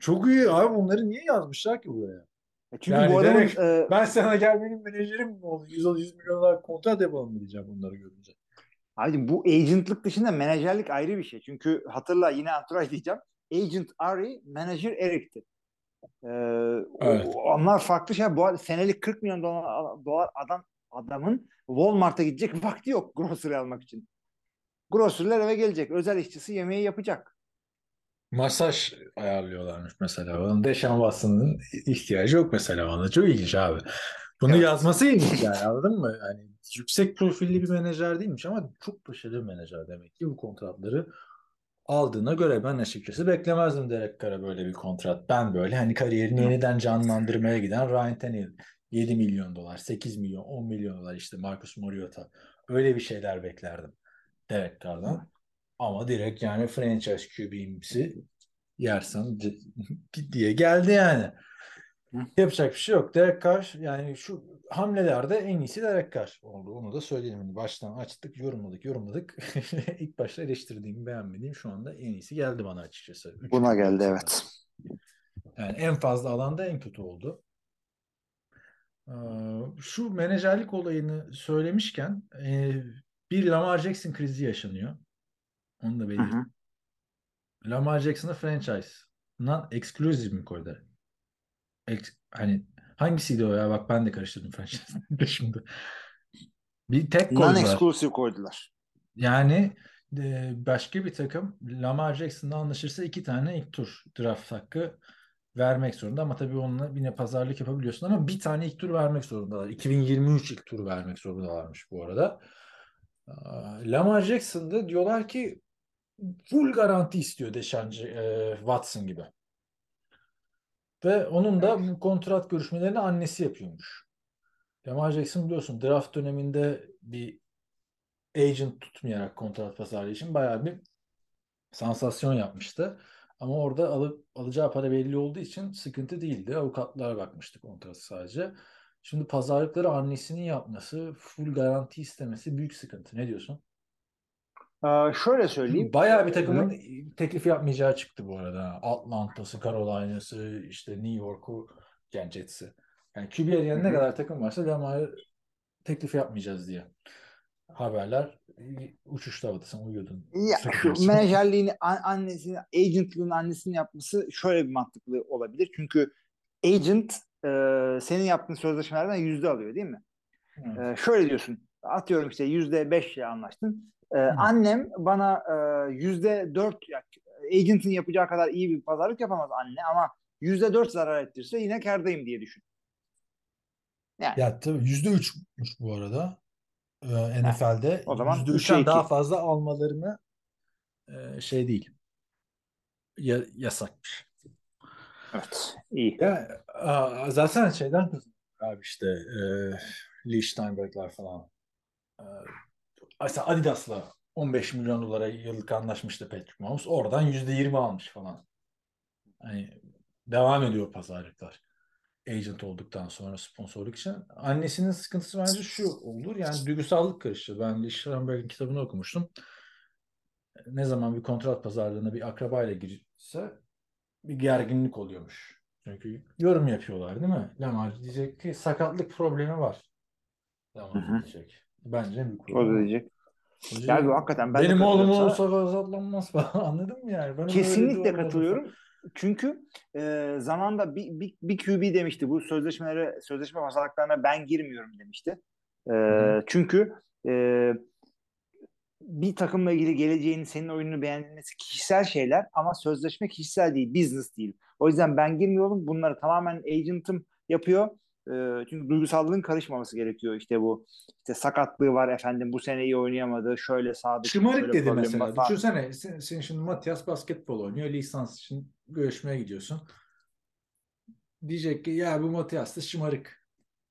Çok iyi abi bunları niye yazmışlar ki buraya? E Çünkü Yani bu adamın direkt e, Ben sana gel benim menajerim mi oldu? 100, 100 milyon dolar kontrat yapalım diyeceğim bunları görünce. Abi bu agentlık dışında menajerlik ayrı bir şey. Çünkü hatırla yine Entourage diyeceğim. Agent Ari, manager Eric'ti. Ee, Evet. o- onlar farklı şey. Bu senelik 40 milyon dolar, dolar adam adamın Walmart'a gidecek vakti yok grocery almak için. Grocery'ler eve gelecek. Özel işçisi yemeği yapacak. Masaj ayarlıyorlarmış mesela. Onun Deşan Watson'ın ihtiyacı yok mesela ona. Çok ilginç abi. Bunu Evet. yazması ilginç yani anladın mı? Yani yüksek profilli bir menajer değilmiş ama çok başarılı bir menajer demek ki bu kontratları aldığına göre ben açıkçası beklemezdim Derek Carr'a böyle bir kontrat. Ben böyle hani kariyerini yeniden canlandırmaya giden Ryan Tannehill 7 milyon dolar, 8 milyon, 10 milyon dolar işte Marcus Mariota öyle bir şeyler beklerdim Derek Carr'dan. Ama direkt yani franchise QB'msi yersen diye geldi yani. Hı. Yapacak bir şey yok. Derek Carr yani şu hamlelerde en iyisi Derek Carr oldu. Onu da söyleyelim. Hani Baştan açtık, yorumladık, yorumladık. İlk başta eleştirdiğim, beğenmediğim şu anda en iyisi geldi bana açıkçası. Üç Buna geldi evet. Yani en fazla alanda en kötü oldu. Ee, Şu menajerlik olayını söylemişken e, bir Lamar Jackson krizi yaşanıyor. Onu da belirteyim. Lamar Jackson'ı franchise non-exclusive mi koydu? Ex- hani hangisiydi o ya? Bak ben de karıştırdım franchise şimdi. Bir tek koydular. Non-exclusive koydular. Yani e, başka bir takım Lamar Jackson'la anlaşırsa iki tane ilk tur draft hakkı vermek zorunda. Ama tabii onunla yine pazarlık yapabiliyorsun ama bir tane ilk tur vermek zorundalar. 2023 ilk tur vermek zorundalarmış bu arada. Lamar Jackson'da diyorlar ki full garanti istiyor Deshaun e, Watson gibi. Ve onun da bu kontrat görüşmelerini annesi yapıyormuş. Lamar Jackson biliyorsun draft döneminde bir agent tutmayarak kontrat pazarlığı için bayağı bir sansasyon yapmıştı. Ama orada alıp alacağı para belli olduğu için sıkıntı değildi. Avukatlar bakmıştı kontratı sadece. Şimdi pazarlıkları annesinin yapması, full garanti istemesi büyük sıkıntı. Ne diyorsun? Ee, şöyle söyleyeyim. Bayağı bir takımın teklif yapmayacağı çıktı bu arada. Atlanta'sı, Carolina'sı, işte New York'u, yani Jets'i. Yani QB'ye yani ne Hı hı. kadar takım varsa Lamar'ı teklif yapmayacağız diye. Haberler uçuşta havada sen uyuyordun. Ya şu menajerliğini an- annesini, agentlığını annesinin yapması şöyle bir mantıklı olabilir. Çünkü agent e, senin yaptığın sözleşmelerden yüzde alıyor değil mi? Evet. E, şöyle diyorsun. Atıyorum işte yüzde beşle anlaştın. E, annem bana e, yüzde dört agent'ın yapacağı kadar iyi bir pazarlık yapamaz anne ama yüzde dört zarar ettirse yine kârdayım diye düşün. Yani Ya tabii yüzde üçmüş bu arada. Ee, NFL'de o zaman yüzde üçten daha fazla almalarını e, şey değil. Ya, yasakmış. evet iyi. Ya a, zaten şeyden abi işte e, Lee Steinberg'ler falan. E, mesela Adidas'la 15 milyon dolara yıllık anlaşmıştı Patrick Mahomes. Oradan %20 almış falan. Hani devam ediyor pazarlıklar. Agent olduktan sonra sponsorluk için. Annesinin sıkıntısı bence şu olur. Yani duygusallık karıştı. Ben Lee Steinberg'in kitabını okumuştum. Ne zaman bir kontrat pazarlığına bir akrabayla girse bir gerginlik oluyormuş. Çünkü yorum yapıyorlar değil mi? Lamar diyecek ki sakatlık problemi var. Lamar diyecek. Bence O problem diyecek. Diyecek, Yani bu hakikaten ben benim oğlum sana. gazatlanmaz falan anladın mı yani? Öyle Kesinlikle katılıyorum. Çünkü e, zamanda bir, bir, bir QB demişti bu sözleşmelere sözleşme pazarlıklarına ben girmiyorum demişti. E, hı. çünkü e, bir takımla ilgili geleceğini senin oyununu beğenilmesi kişisel şeyler ama sözleşme kişisel değil, business değil. O yüzden ben girmiyorum. Bunları tamamen agent'ım yapıyor. E, çünkü duygusallığın karışmaması gerekiyor. İşte bu işte sakatlığı var efendim bu sene iyi oynayamadı. Şöyle sağda Şımarık dedi mesela. var. Düşünsene sen, sen şimdi Matias basketbol oynuyor. Lisans için görüşmeye gidiyorsun. Diyecek ki ya bu Matias da şımarık.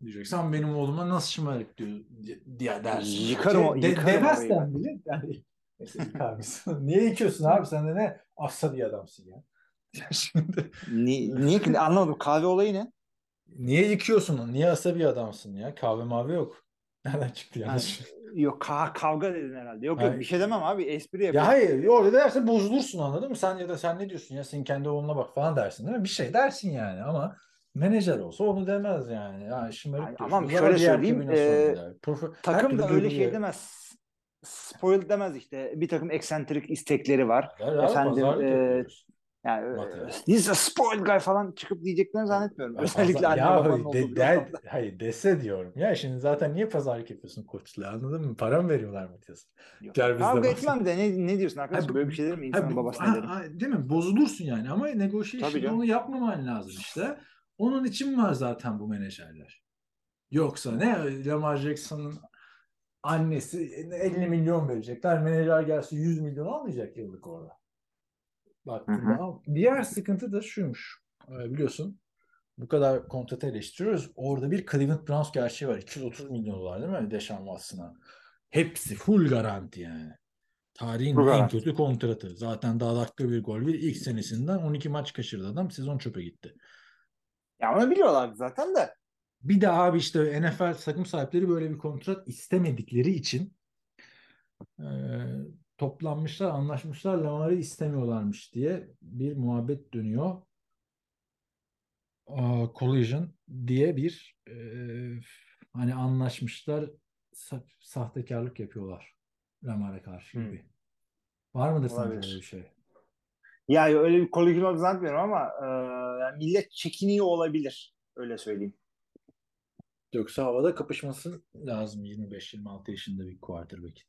Diyecek. Sen benim oğluma nasıl şımarık diyor diye dersin. Yıkarım o- De, yıkarım demezsen bile yani neyse yıkar mısın? Niye yıkıyorsun abi? Sen de ne asabi adamsın ya. Şimdi Ni- niye ki anlamadım kahve olayı ne? Niye yıkıyorsun? Niye asabi adamsın ya? Kahve mavi yok. Nereden çıktı yanlış? yok ka- kavga dedin herhalde. Yok Hayır. yok bir şey demem abi espri Ya yapıyorum. hayır orada derse bozulursun anladın mı? Sen ya da sen ne diyorsun ya sen kendi oğluna bak falan dersin değil mi? Bir şey dersin yani ama menajer olsa onu demez yani. Ya şımarık Ay, diyorsun. ama şöyle söyleyeyim, e. Profe- Takım da öyle şey demez. Spoiled demez işte. Bir takım eksentrik istekleri var. Abi, Efendim, e. Yani e, Matias. he's a spoiled guy falan çıkıp diyeceklerini zannetmiyorum. Ya Özellikle anne ya babanın de- ortamda. hayır dese diyorum. Ya şimdi zaten niye pazarlık yapıyorsun koçla anladın mı? Para mı veriyorlar de Kavga etmem de ne, ne diyorsun arkadaş? Ha, Böyle bir şey der mi? Ha, İnsanın bu- babasına ha, ha, değil mi? Bozulursun yani ama canım. onu yapmaman lazım işte. Onun için var zaten bu menajerler. Yoksa ne Lamar Jackson'ın annesi 50 milyon verecekler. Menajer gelse 100 milyon almayacak yıllık orada. Baktığında. Hı hı. Diğer sıkıntı da şuymuş. Ee, Biliyorsun bu kadar kontratı eleştiriyoruz. Orada bir Cleveland Browns gerçeği var. 230 milyon dolar değil mi? Deshaun Watson'a. Hepsi full garanti yani. Tarihin Full en garanti. kötü kontratı. Zaten daha dakika bir gol bir. ilk senesinden 12 maç kaçırdı adam. Sezon çöpe gitti. Ya onu biliyorlardı zaten de. Bir de abi işte NFL takım sahipleri böyle bir kontrat istemedikleri için e, toplanmışlar, anlaşmışlar, Lamar'ı istemiyorlarmış diye bir muhabbet dönüyor. Aa, Collision diye bir e, hani anlaşmışlar, sa- sahtekarlık yapıyorlar Lamar'a karşı Hmm. gibi. Var mıdır sence Olabilir. öyle bir şey? Ya öyle bir kolektif olarak zannetmiyorum ama e, yani millet çekiniyor olabilir. Öyle söyleyeyim. Yoksa havada kapışması lazım 25-26 yaşında bir quarterback.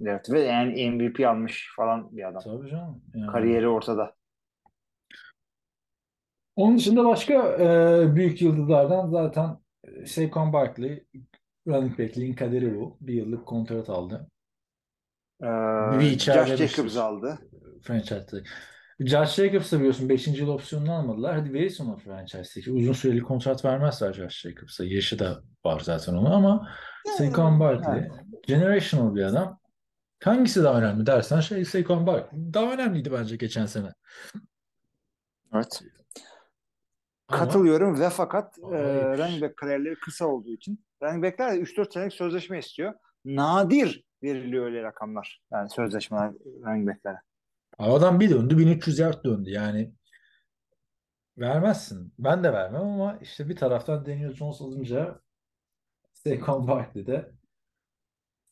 Evet ve yani MVP almış falan bir adam. Tabii canım. Yani. Kariyeri ortada. Onun dışında başka e, büyük yıldızlardan zaten e, Saquon Barkley running back'liğin kaderi bu. Bir yıllık kontrat aldı. Ee, Bir içeride Josh Jacobs aldı. Franchise'da. Josh Jacobs'ı biliyorsun 5. yıl opsiyonunu almadılar. Hadi verirsin o franchise'daki. Uzun süreli kontrat vermezler Josh Jacobs'a. Yaşı da var zaten onun ama Saquon Barkley generational bir adam. Hangisi daha önemli dersen şey Saquon Barkley. Daha önemliydi bence geçen sene. Evet. Ama Katılıyorum ve fakat e, running back kariyerleri kısa olduğu için running backler de 3-4 senelik sözleşme istiyor. Nadir veriliyor öyle rakamlar. Yani sözleşmeler running backlere. Adam bir döndü 1300 yard döndü yani vermezsin. Ben de vermem ama işte bir taraftan Daniel Jones alınca Saquon Barkley de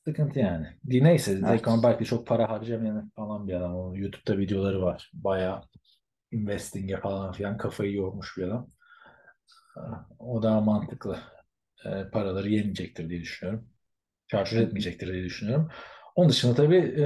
sıkıntı yani. Neyse Evet. Saquon Barkley çok para harcamayan falan bir adam. Onun YouTube'da videoları var. Bayağı investing'e falan filan kafayı yormuş bir adam. O daha mantıklı. Ee, paraları yemeyecektir diye düşünüyorum. Çarçur etmeyecektir diye düşünüyorum. Onun dışında tabii e,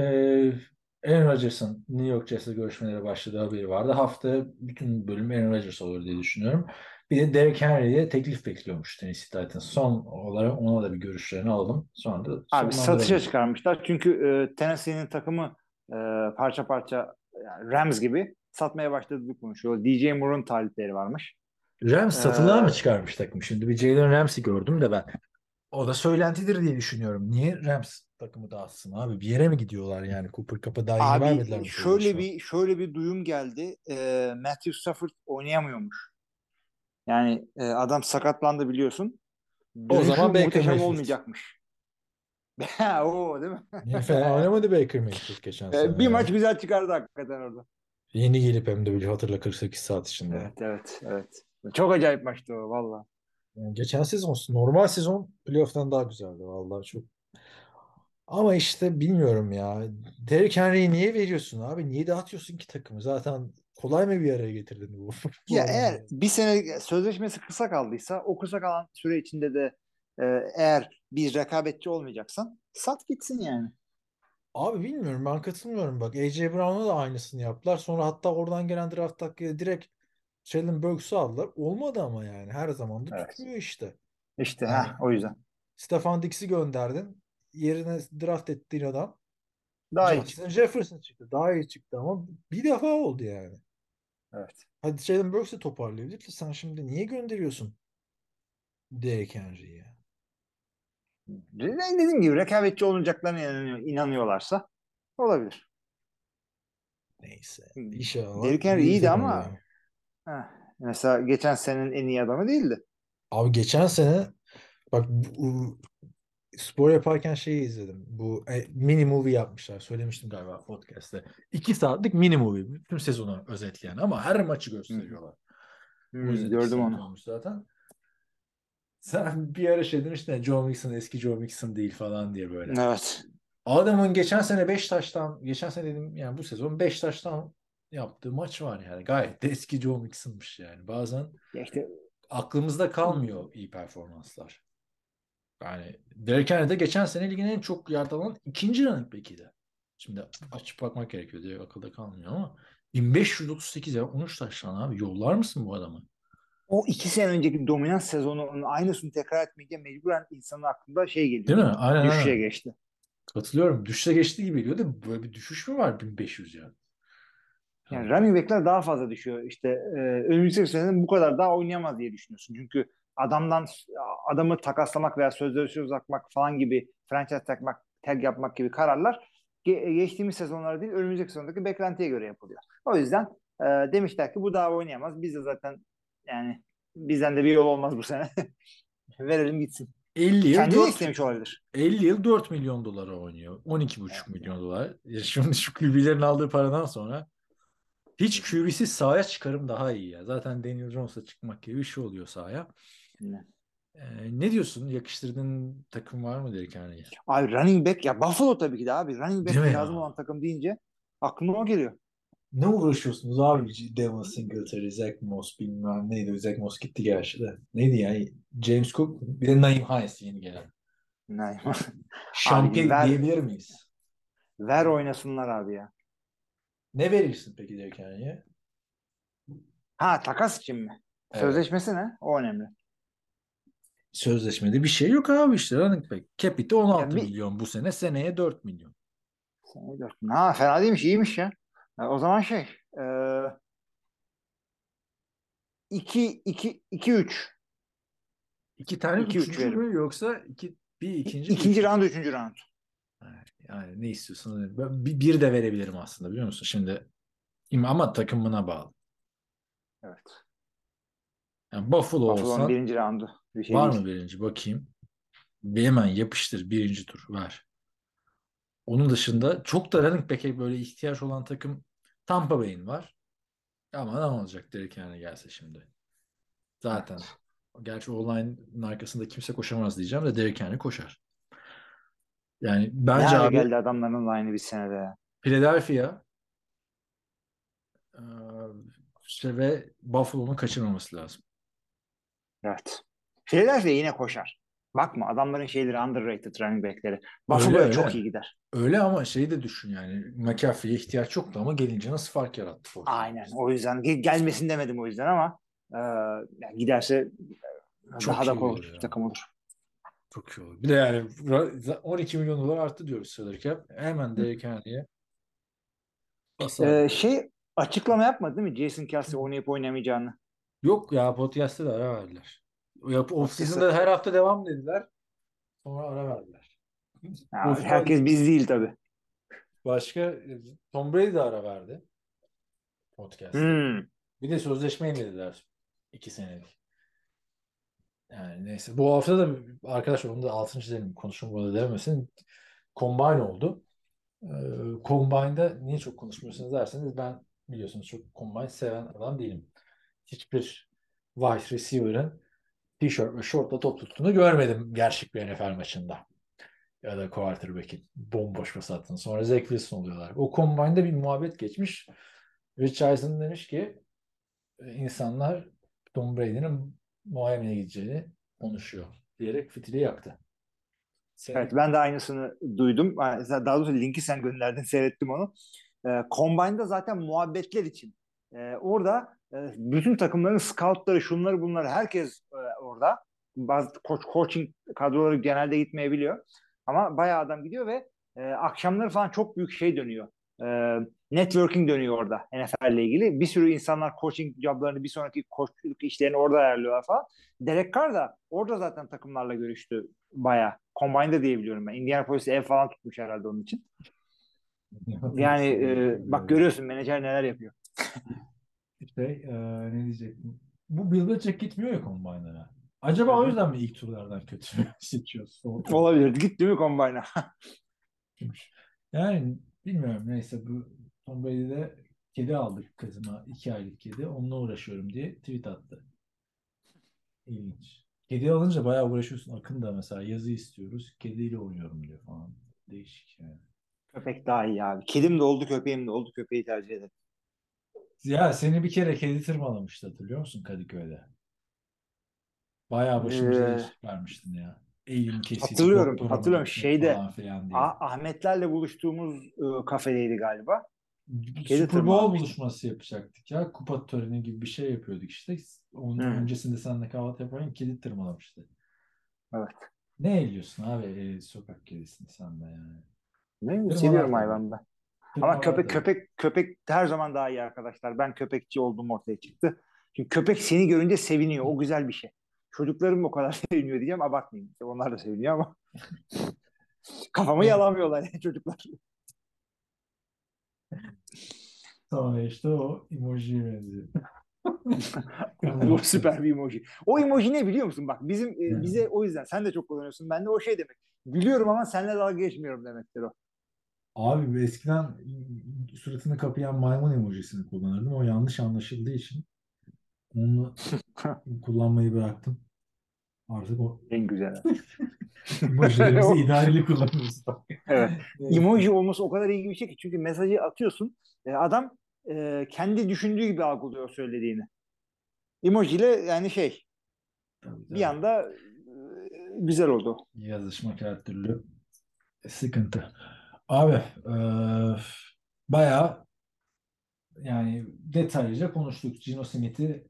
Aaron Rodgers'ın New York Jets'le görüşmeleri başladığı haberi vardı. Hafta bütün bölüm Aaron Rodgers olur diye düşünüyorum. Bir de Derrick Henry'ye teklif bekliyormuş Tennessee Titans. Son olarak ona da bir görüşlerini aldım. Sonra da Abi satışa çıkarmışlar. Çünkü e, Tennessee'nin takımı e, parça parça yani Rams gibi satmaya başladığı konuşuyor. DJ Moore'un talipleri varmış. Rams satılığa Ee, mı çıkarmış takım? Şimdi bir Jalen Ramsey gördüm de ben. O da söylentidir diye düşünüyorum. Niye Rams takımı dağıtsın abi? Bir yere mi gidiyorlar yani? Cooper Cup'a daha yeni vermediler Abi mi şöyle bir şöyle bir duyum geldi. E, Matthew Stafford oynayamıyormuş. Yani e, adam sakatlandı biliyorsun. O zaman Baker muhteşem Mayfield. olmayacakmış. o değil mi? Niye fena oynamadı Baker Mayfield geçen E, sene bir maç güzel çıkardı hakikaten orada. Yeni gelip hem de bir hatırla 48 saat içinde. Evet evet evet. Çok acayip maçtı o valla. Yani geçen sezon normal sezon playoff'tan daha güzeldi vallahi çok. Ama işte bilmiyorum ya. Derrick Henry'i niye veriyorsun abi? Niye dağıtıyorsun ki takımı? Zaten kolay mı bir araya getirdin bu? bu Ya adamı? eğer bir sene sözleşmesi kısa kaldıysa o kısa kalan süre içinde de e, eğer bir rekabetçi olmayacaksan sat gitsin yani. Abi bilmiyorum ben katılmıyorum bak. A.J. Brown'a da aynısını yaptılar. Sonra hatta oradan gelen draft hakkıyla direkt Jalen Burks'u aldılar. Olmadı ama yani. Her zaman da Evet. tutmuyor işte. İşte Yani ha o yüzden. Stefan Diggs'i gönderdin. Yerine draft ettiğin adam Daha iyi. Justin Jefferson çıktı. Daha iyi çıktı ama bir defa oldu yani. Evet. Hadi Jalen Burks de toparlayabilir sen şimdi niye gönderiyorsun ya? Ne- Dediğim gibi rekabetçi olmayacaklarına inanıyor, inanıyorlarsa olabilir. Neyse. İnşallah. Derrick Henry iyi iyiydi ama-. Ha, mesela geçen senenin en iyi adamı değildi. Abi geçen sene bak spor yaparken şeyi izledim. Bu e, mini movie yapmışlar. Söylemiştim galiba podcast'te. İki saatlik mini movie. Bütün sezonu özetleyen ama her maçı gösteriyorlar. Hmm, O gördüm onu. zaten. Sen bir ara şey demiştin ya Joe Mixon eski Joe Mixon değil falan diye böyle. Evet. Adamın geçen sene 5 taştan, geçen sene dedim yani bu sezon 5 taştan yaptığı maç var yani. Gayet de eski Joe Mixon'mış yani. Bazen Ya işte aklımızda kalmıyor iyi performanslar. Yani Derrick Henry de geçen sene ligin en çok yard alan ikinci running back'iydi. Şimdi açıp bakmak gerekiyor diye akılda kalmıyor ama 1538 ya 13 taştan abi yollar mısın bu adamı? o iki sene önceki dominant sezonunun aynısını tekrar etmeyince mecburen insanın aklında şey geliyor. Değil mi? Aynen Düşüşe aynen. geçti. Katılıyorum. Düşüşe geçti gibi geliyor da böyle bir düşüş mü var 1500 ya? Yani running back'ler daha fazla düşüyor. İşte e, önümüzdeki sene bu kadar daha oynayamaz diye düşünüyorsun. Çünkü adamdan adamı takaslamak veya sözleşme uzatmak falan gibi franchise takmak, tag yapmak gibi kararlar ge- geçtiğimiz sezonlarda değil önümüzdeki sezondaki beklentiye göre yapılıyor. O yüzden e, demişler ki bu daha oynayamaz. Biz de zaten yani bizden de bir yol olmaz bu sene. Verelim gitsin. 50 yıl Kendi de 4, istemiş olabilir. 50 yıl 4 milyon dolara oynuyor. 12,5 milyon dolar. Ya şimdi şu QB'lerin aldığı paradan sonra hiç QB'siz sahaya çıkarım daha iyi ya. Zaten Daniel Jones'la çıkmak gibi bir şey oluyor sahaya. Ne? Ee, ne diyorsun? Yakıştırdığın takım var mı Derek Henry'e? Abi running back ya Buffalo tabii ki de abi. Running back mi ya? lazım olan takım deyince aklıma o geliyor. Ne uğraşıyorsunuz abi? Devon Singletary, Zach Moss bilmem neydi. Zach Moss gitti gerçi de. Neydi yani? James Cook bir de Naeem Hines yeni gelen. Ne? Şampiyon ver- diyebilir miyiz? Ver oynasınlar abi ya. Ne verirsin peki Derek Henry'e? Ha takas için mi? Evet. Sözleşmesi ne? O önemli. Sözleşmede bir şey yok abi işte running back. Capit'i 16 Ya bir- milyon bu sene. Seneye 4 milyon. Seneye dört bin. Ha fena değilmiş, iyiymiş ya. Ha, o zaman şey e, 2 2 2 3 İki tane İki, üç üçüncü verim. mü yoksa iki, bir ikinci ikinci round, üçüncü round. Yani ne istiyorsun? Ben bir, bir de verebilirim aslında biliyor musun? Şimdi ama takımına bağlı. Evet. Yani Buffalo Buffalo'nun olsan birinci roundu. Bir şey var mı birinci? Bakayım. Bir hemen yapıştır birinci tur ver. Onun dışında çok da running back'e böyle ihtiyaç olan takım Tampa Bay'in var. Ama ne olacak Derek Henry gelse şimdi? Zaten. Gerçi o-line'ın arkasında kimse koşamaz diyeceğim de Derek Henry koşar. Yani bence abi geldi adamların line'ı bir senede. Philadelphia işte ve Buffalo'nun kaçırmaması lazım. Evet. Philadelphia yine koşar. Bakma adamların şeyleri underrated running backleri. Buffalo'ya öyle. çok iyi gider. Öyle ama şeyi de düşün yani McCaffrey'e ihtiyaç yoktu ama gelince nasıl fark yarattı? Fortnite? Aynen. O yüzden ge- gelmesin demedim o yüzden ama e, yani giderse Çok daha da ya. bir takım olur. Çok iyi olur. Bir de yani ra- 12 milyon dolar arttı diyoruz salary cap. Hemen Derek Henry'e. Ee, şey açıklama yapmadı değil mi? Jason Kelsey oynayıp oynamayacağını. Yok ya podcast'te de ara verdiler. Yap, off Podcast'te- season'da her hafta devam dediler. Sonra ara verdiler. Ya, herkes biz değil tabii. Başka Tom Brady de ara verdi. Podcast'te. Hmm. Bir de sözleşme yenilediler. iki senelik. Yani neyse. Bu hafta da arkadaşlar onu da 6. dedim konuşum burada demesin. Combine oldu. Ee, Combine'da niye çok konuşmuyorsunuz derseniz ben biliyorsunuz çok Combine seven adam değilim. Hiçbir wide receiver'ın t-shirt ve shortla top tuttuğunu görmedim gerçek bir NFL maçında. Ya da quarterback'in bomboş pas attığını. Sonra Zach Wilson oluyorlar. O Combine'da bir muhabbet geçmiş. Rich Eisen demiş ki insanlar Tom Brady'nin Miami'ye gideceğini konuşuyor diyerek fitili yaktı. Senin- Evet ben de aynısını duydum. Daha doğrusu linki sen gönderdin seyrettim onu. Ee, Combine'da zaten muhabbetler için. Ee, orada e, bütün takımların scoutları şunları bunları herkes e, orada. Bazı koç, coaching kadroları genelde gitmeyebiliyor. Ama bayağı adam gidiyor ve e, akşamları falan çok büyük şey dönüyor. E, networking dönüyor orada NFL ile ilgili. Bir sürü insanlar coaching joblarını bir sonraki koçluk işlerini orada ayarlıyorlar falan. Derek Carr da orada zaten takımlarla görüştü bayağı. Combine'da diyebiliyorum ben. Indianapolis'te ev falan tutmuş herhalde onun için. Yani e, bak görüyorsun menajer neler yapıyor. Şey, e, ne diyecektim? Bu Bill Belichick gitmiyor ya Combine'lara. Acaba o yüzden mi ilk turlardan kötü seçiyorsun? Olabilir. Gitti mi Combine'a? Yani bilmiyorum neyse bu Tom Brady'de kedi aldık kızıma. iki aylık kedi. Onunla uğraşıyorum diye tweet attı. İlginç. Kedi alınca bayağı uğraşıyorsun. Akın da mesela yazı istiyoruz. Kediyle oynuyorum diyor falan. Değişik yani. Köpek daha iyi abi. Kedim de oldu köpeğim de oldu köpeği tercih ederim. Ya seni bir kere kedi tırmalamıştı hatırlıyor musun Kadıköy'de? Bayağı başımıza Ee, iş vermiştin ya. Eğilim kesici Hatırlıyorum, hatırlıyorum. gitmek Şeyde, falan filan diye. Ah- Ahmetlerle buluştuğumuz e, kafedeydi galiba. Kedi Super Bowl buluşması yapacaktık ya. Kupa töreni gibi bir şey yapıyorduk işte. Onun Hı. öncesinde seninle kahvaltı yaparken kedi tırmalamıştı. Evet. Ne ediyorsun abi e, sokak kedisini sen de yani. Ne? Tırmalar Seviyorum tabii. hayvan ben. Ama Tırmalar köpek köpek köpek her zaman daha iyi arkadaşlar. Ben köpekçi olduğum ortaya çıktı. Çünkü köpek seni görünce seviniyor. O güzel bir şey. Çocuklarım o kadar seviniyor diyeceğim. Abartmayayım. İşte Onlar da seviniyor ama kafamı yalamıyorlar yani çocuklar. Sonra işte o emojiye benziyor. o süper bir emoji. O emoji ne biliyor musun? Bak bizim e, bize o yüzden sen de çok kullanıyorsun. Ben de o şey demek. Gülüyorum ama seninle dalga geçmiyorum demektir o. Abi eskiden suratını kapayan maymun emojisini kullanırdım. O yanlış anlaşıldığı için onu kullanmayı bıraktım. Artık o En güzel. emojilerimizi idareli kullanıyoruz. Evet. Emoji olması o kadar iyi bir şey ki çünkü mesajı atıyorsun e, adam e, kendi düşündüğü gibi algılıyor söylediğini. Emoji ile yani şey Tabii, bir tabii. anda e, güzel oldu. Yazışmak her türlü sıkıntı. Abi eee bayağı yani detaylıca konuştuk. Gino Smith'i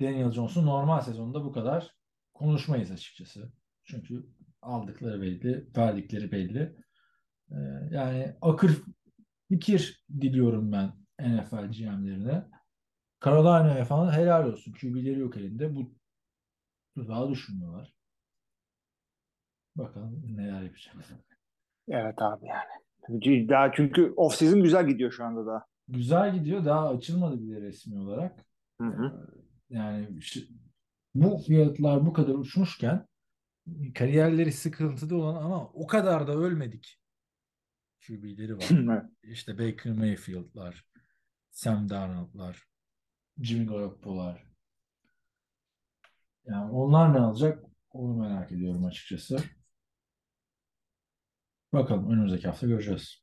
Daniel Jones'u normal sezonda bu kadar konuşmayız açıkçası. Çünkü aldıkları belli, verdikleri belli. Eee, yani akır fikir diliyorum ben NFL GM'lerine. Carolina'ya falan helal olsun. QB'leri yok elinde. Bu tuzağa düşmüyorlar. Bakalım neler yapacak. Evet abi yani. Daha çünkü off season güzel gidiyor şu anda daha. Güzel gidiyor. Daha açılmadı bile resmi olarak. Hı hı. Yani şi- bu fiyatlar bu kadar uçmuşken kariyerleri sıkıntıda olan ama o kadar da ölmedik. QB'leri var. İşte Baker Mayfield'lar, Sam Darnold'lar, Jimmy Garoppolo'lar. Yani onlar ne alacak? Onu merak ediyorum açıkçası. Bakalım önümüzdeki hafta göreceğiz.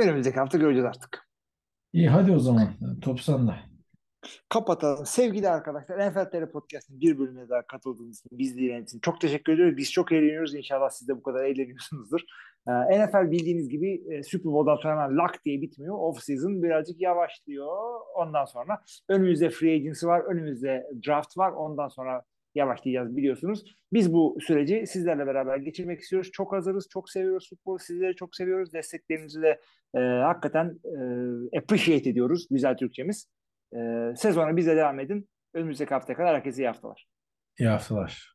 Önümüzdeki hafta göreceğiz artık. İyi hadi o zaman. Top sende. Kapatalım. Sevgili arkadaşlar NFL TR Podcast'ın bir bölümüne daha katıldığınız için, biz dinlediğiniz için çok teşekkür ediyoruz. Biz çok eğleniyoruz. İnşallah siz de bu kadar eğleniyorsunuzdur. Ee, NFL bildiğiniz gibi e, Super Bowl'dan sonra hemen lock diye bitmiyor. Off season birazcık yavaşlıyor. Ondan sonra önümüzde free agency var. Önümüzde draft var. Ondan sonra yavaşlayacağız biliyorsunuz. Biz bu süreci sizlerle beraber geçirmek istiyoruz. Çok hazırız. Çok seviyoruz futbolu. Sizleri çok seviyoruz. Desteklerinizi de e, hakikaten e, appreciate ediyoruz. Güzel Türkçemiz. Ee, sezona bize devam edin. Önümüzdeki haftaya kadar herkese iyi haftalar. İyi haftalar.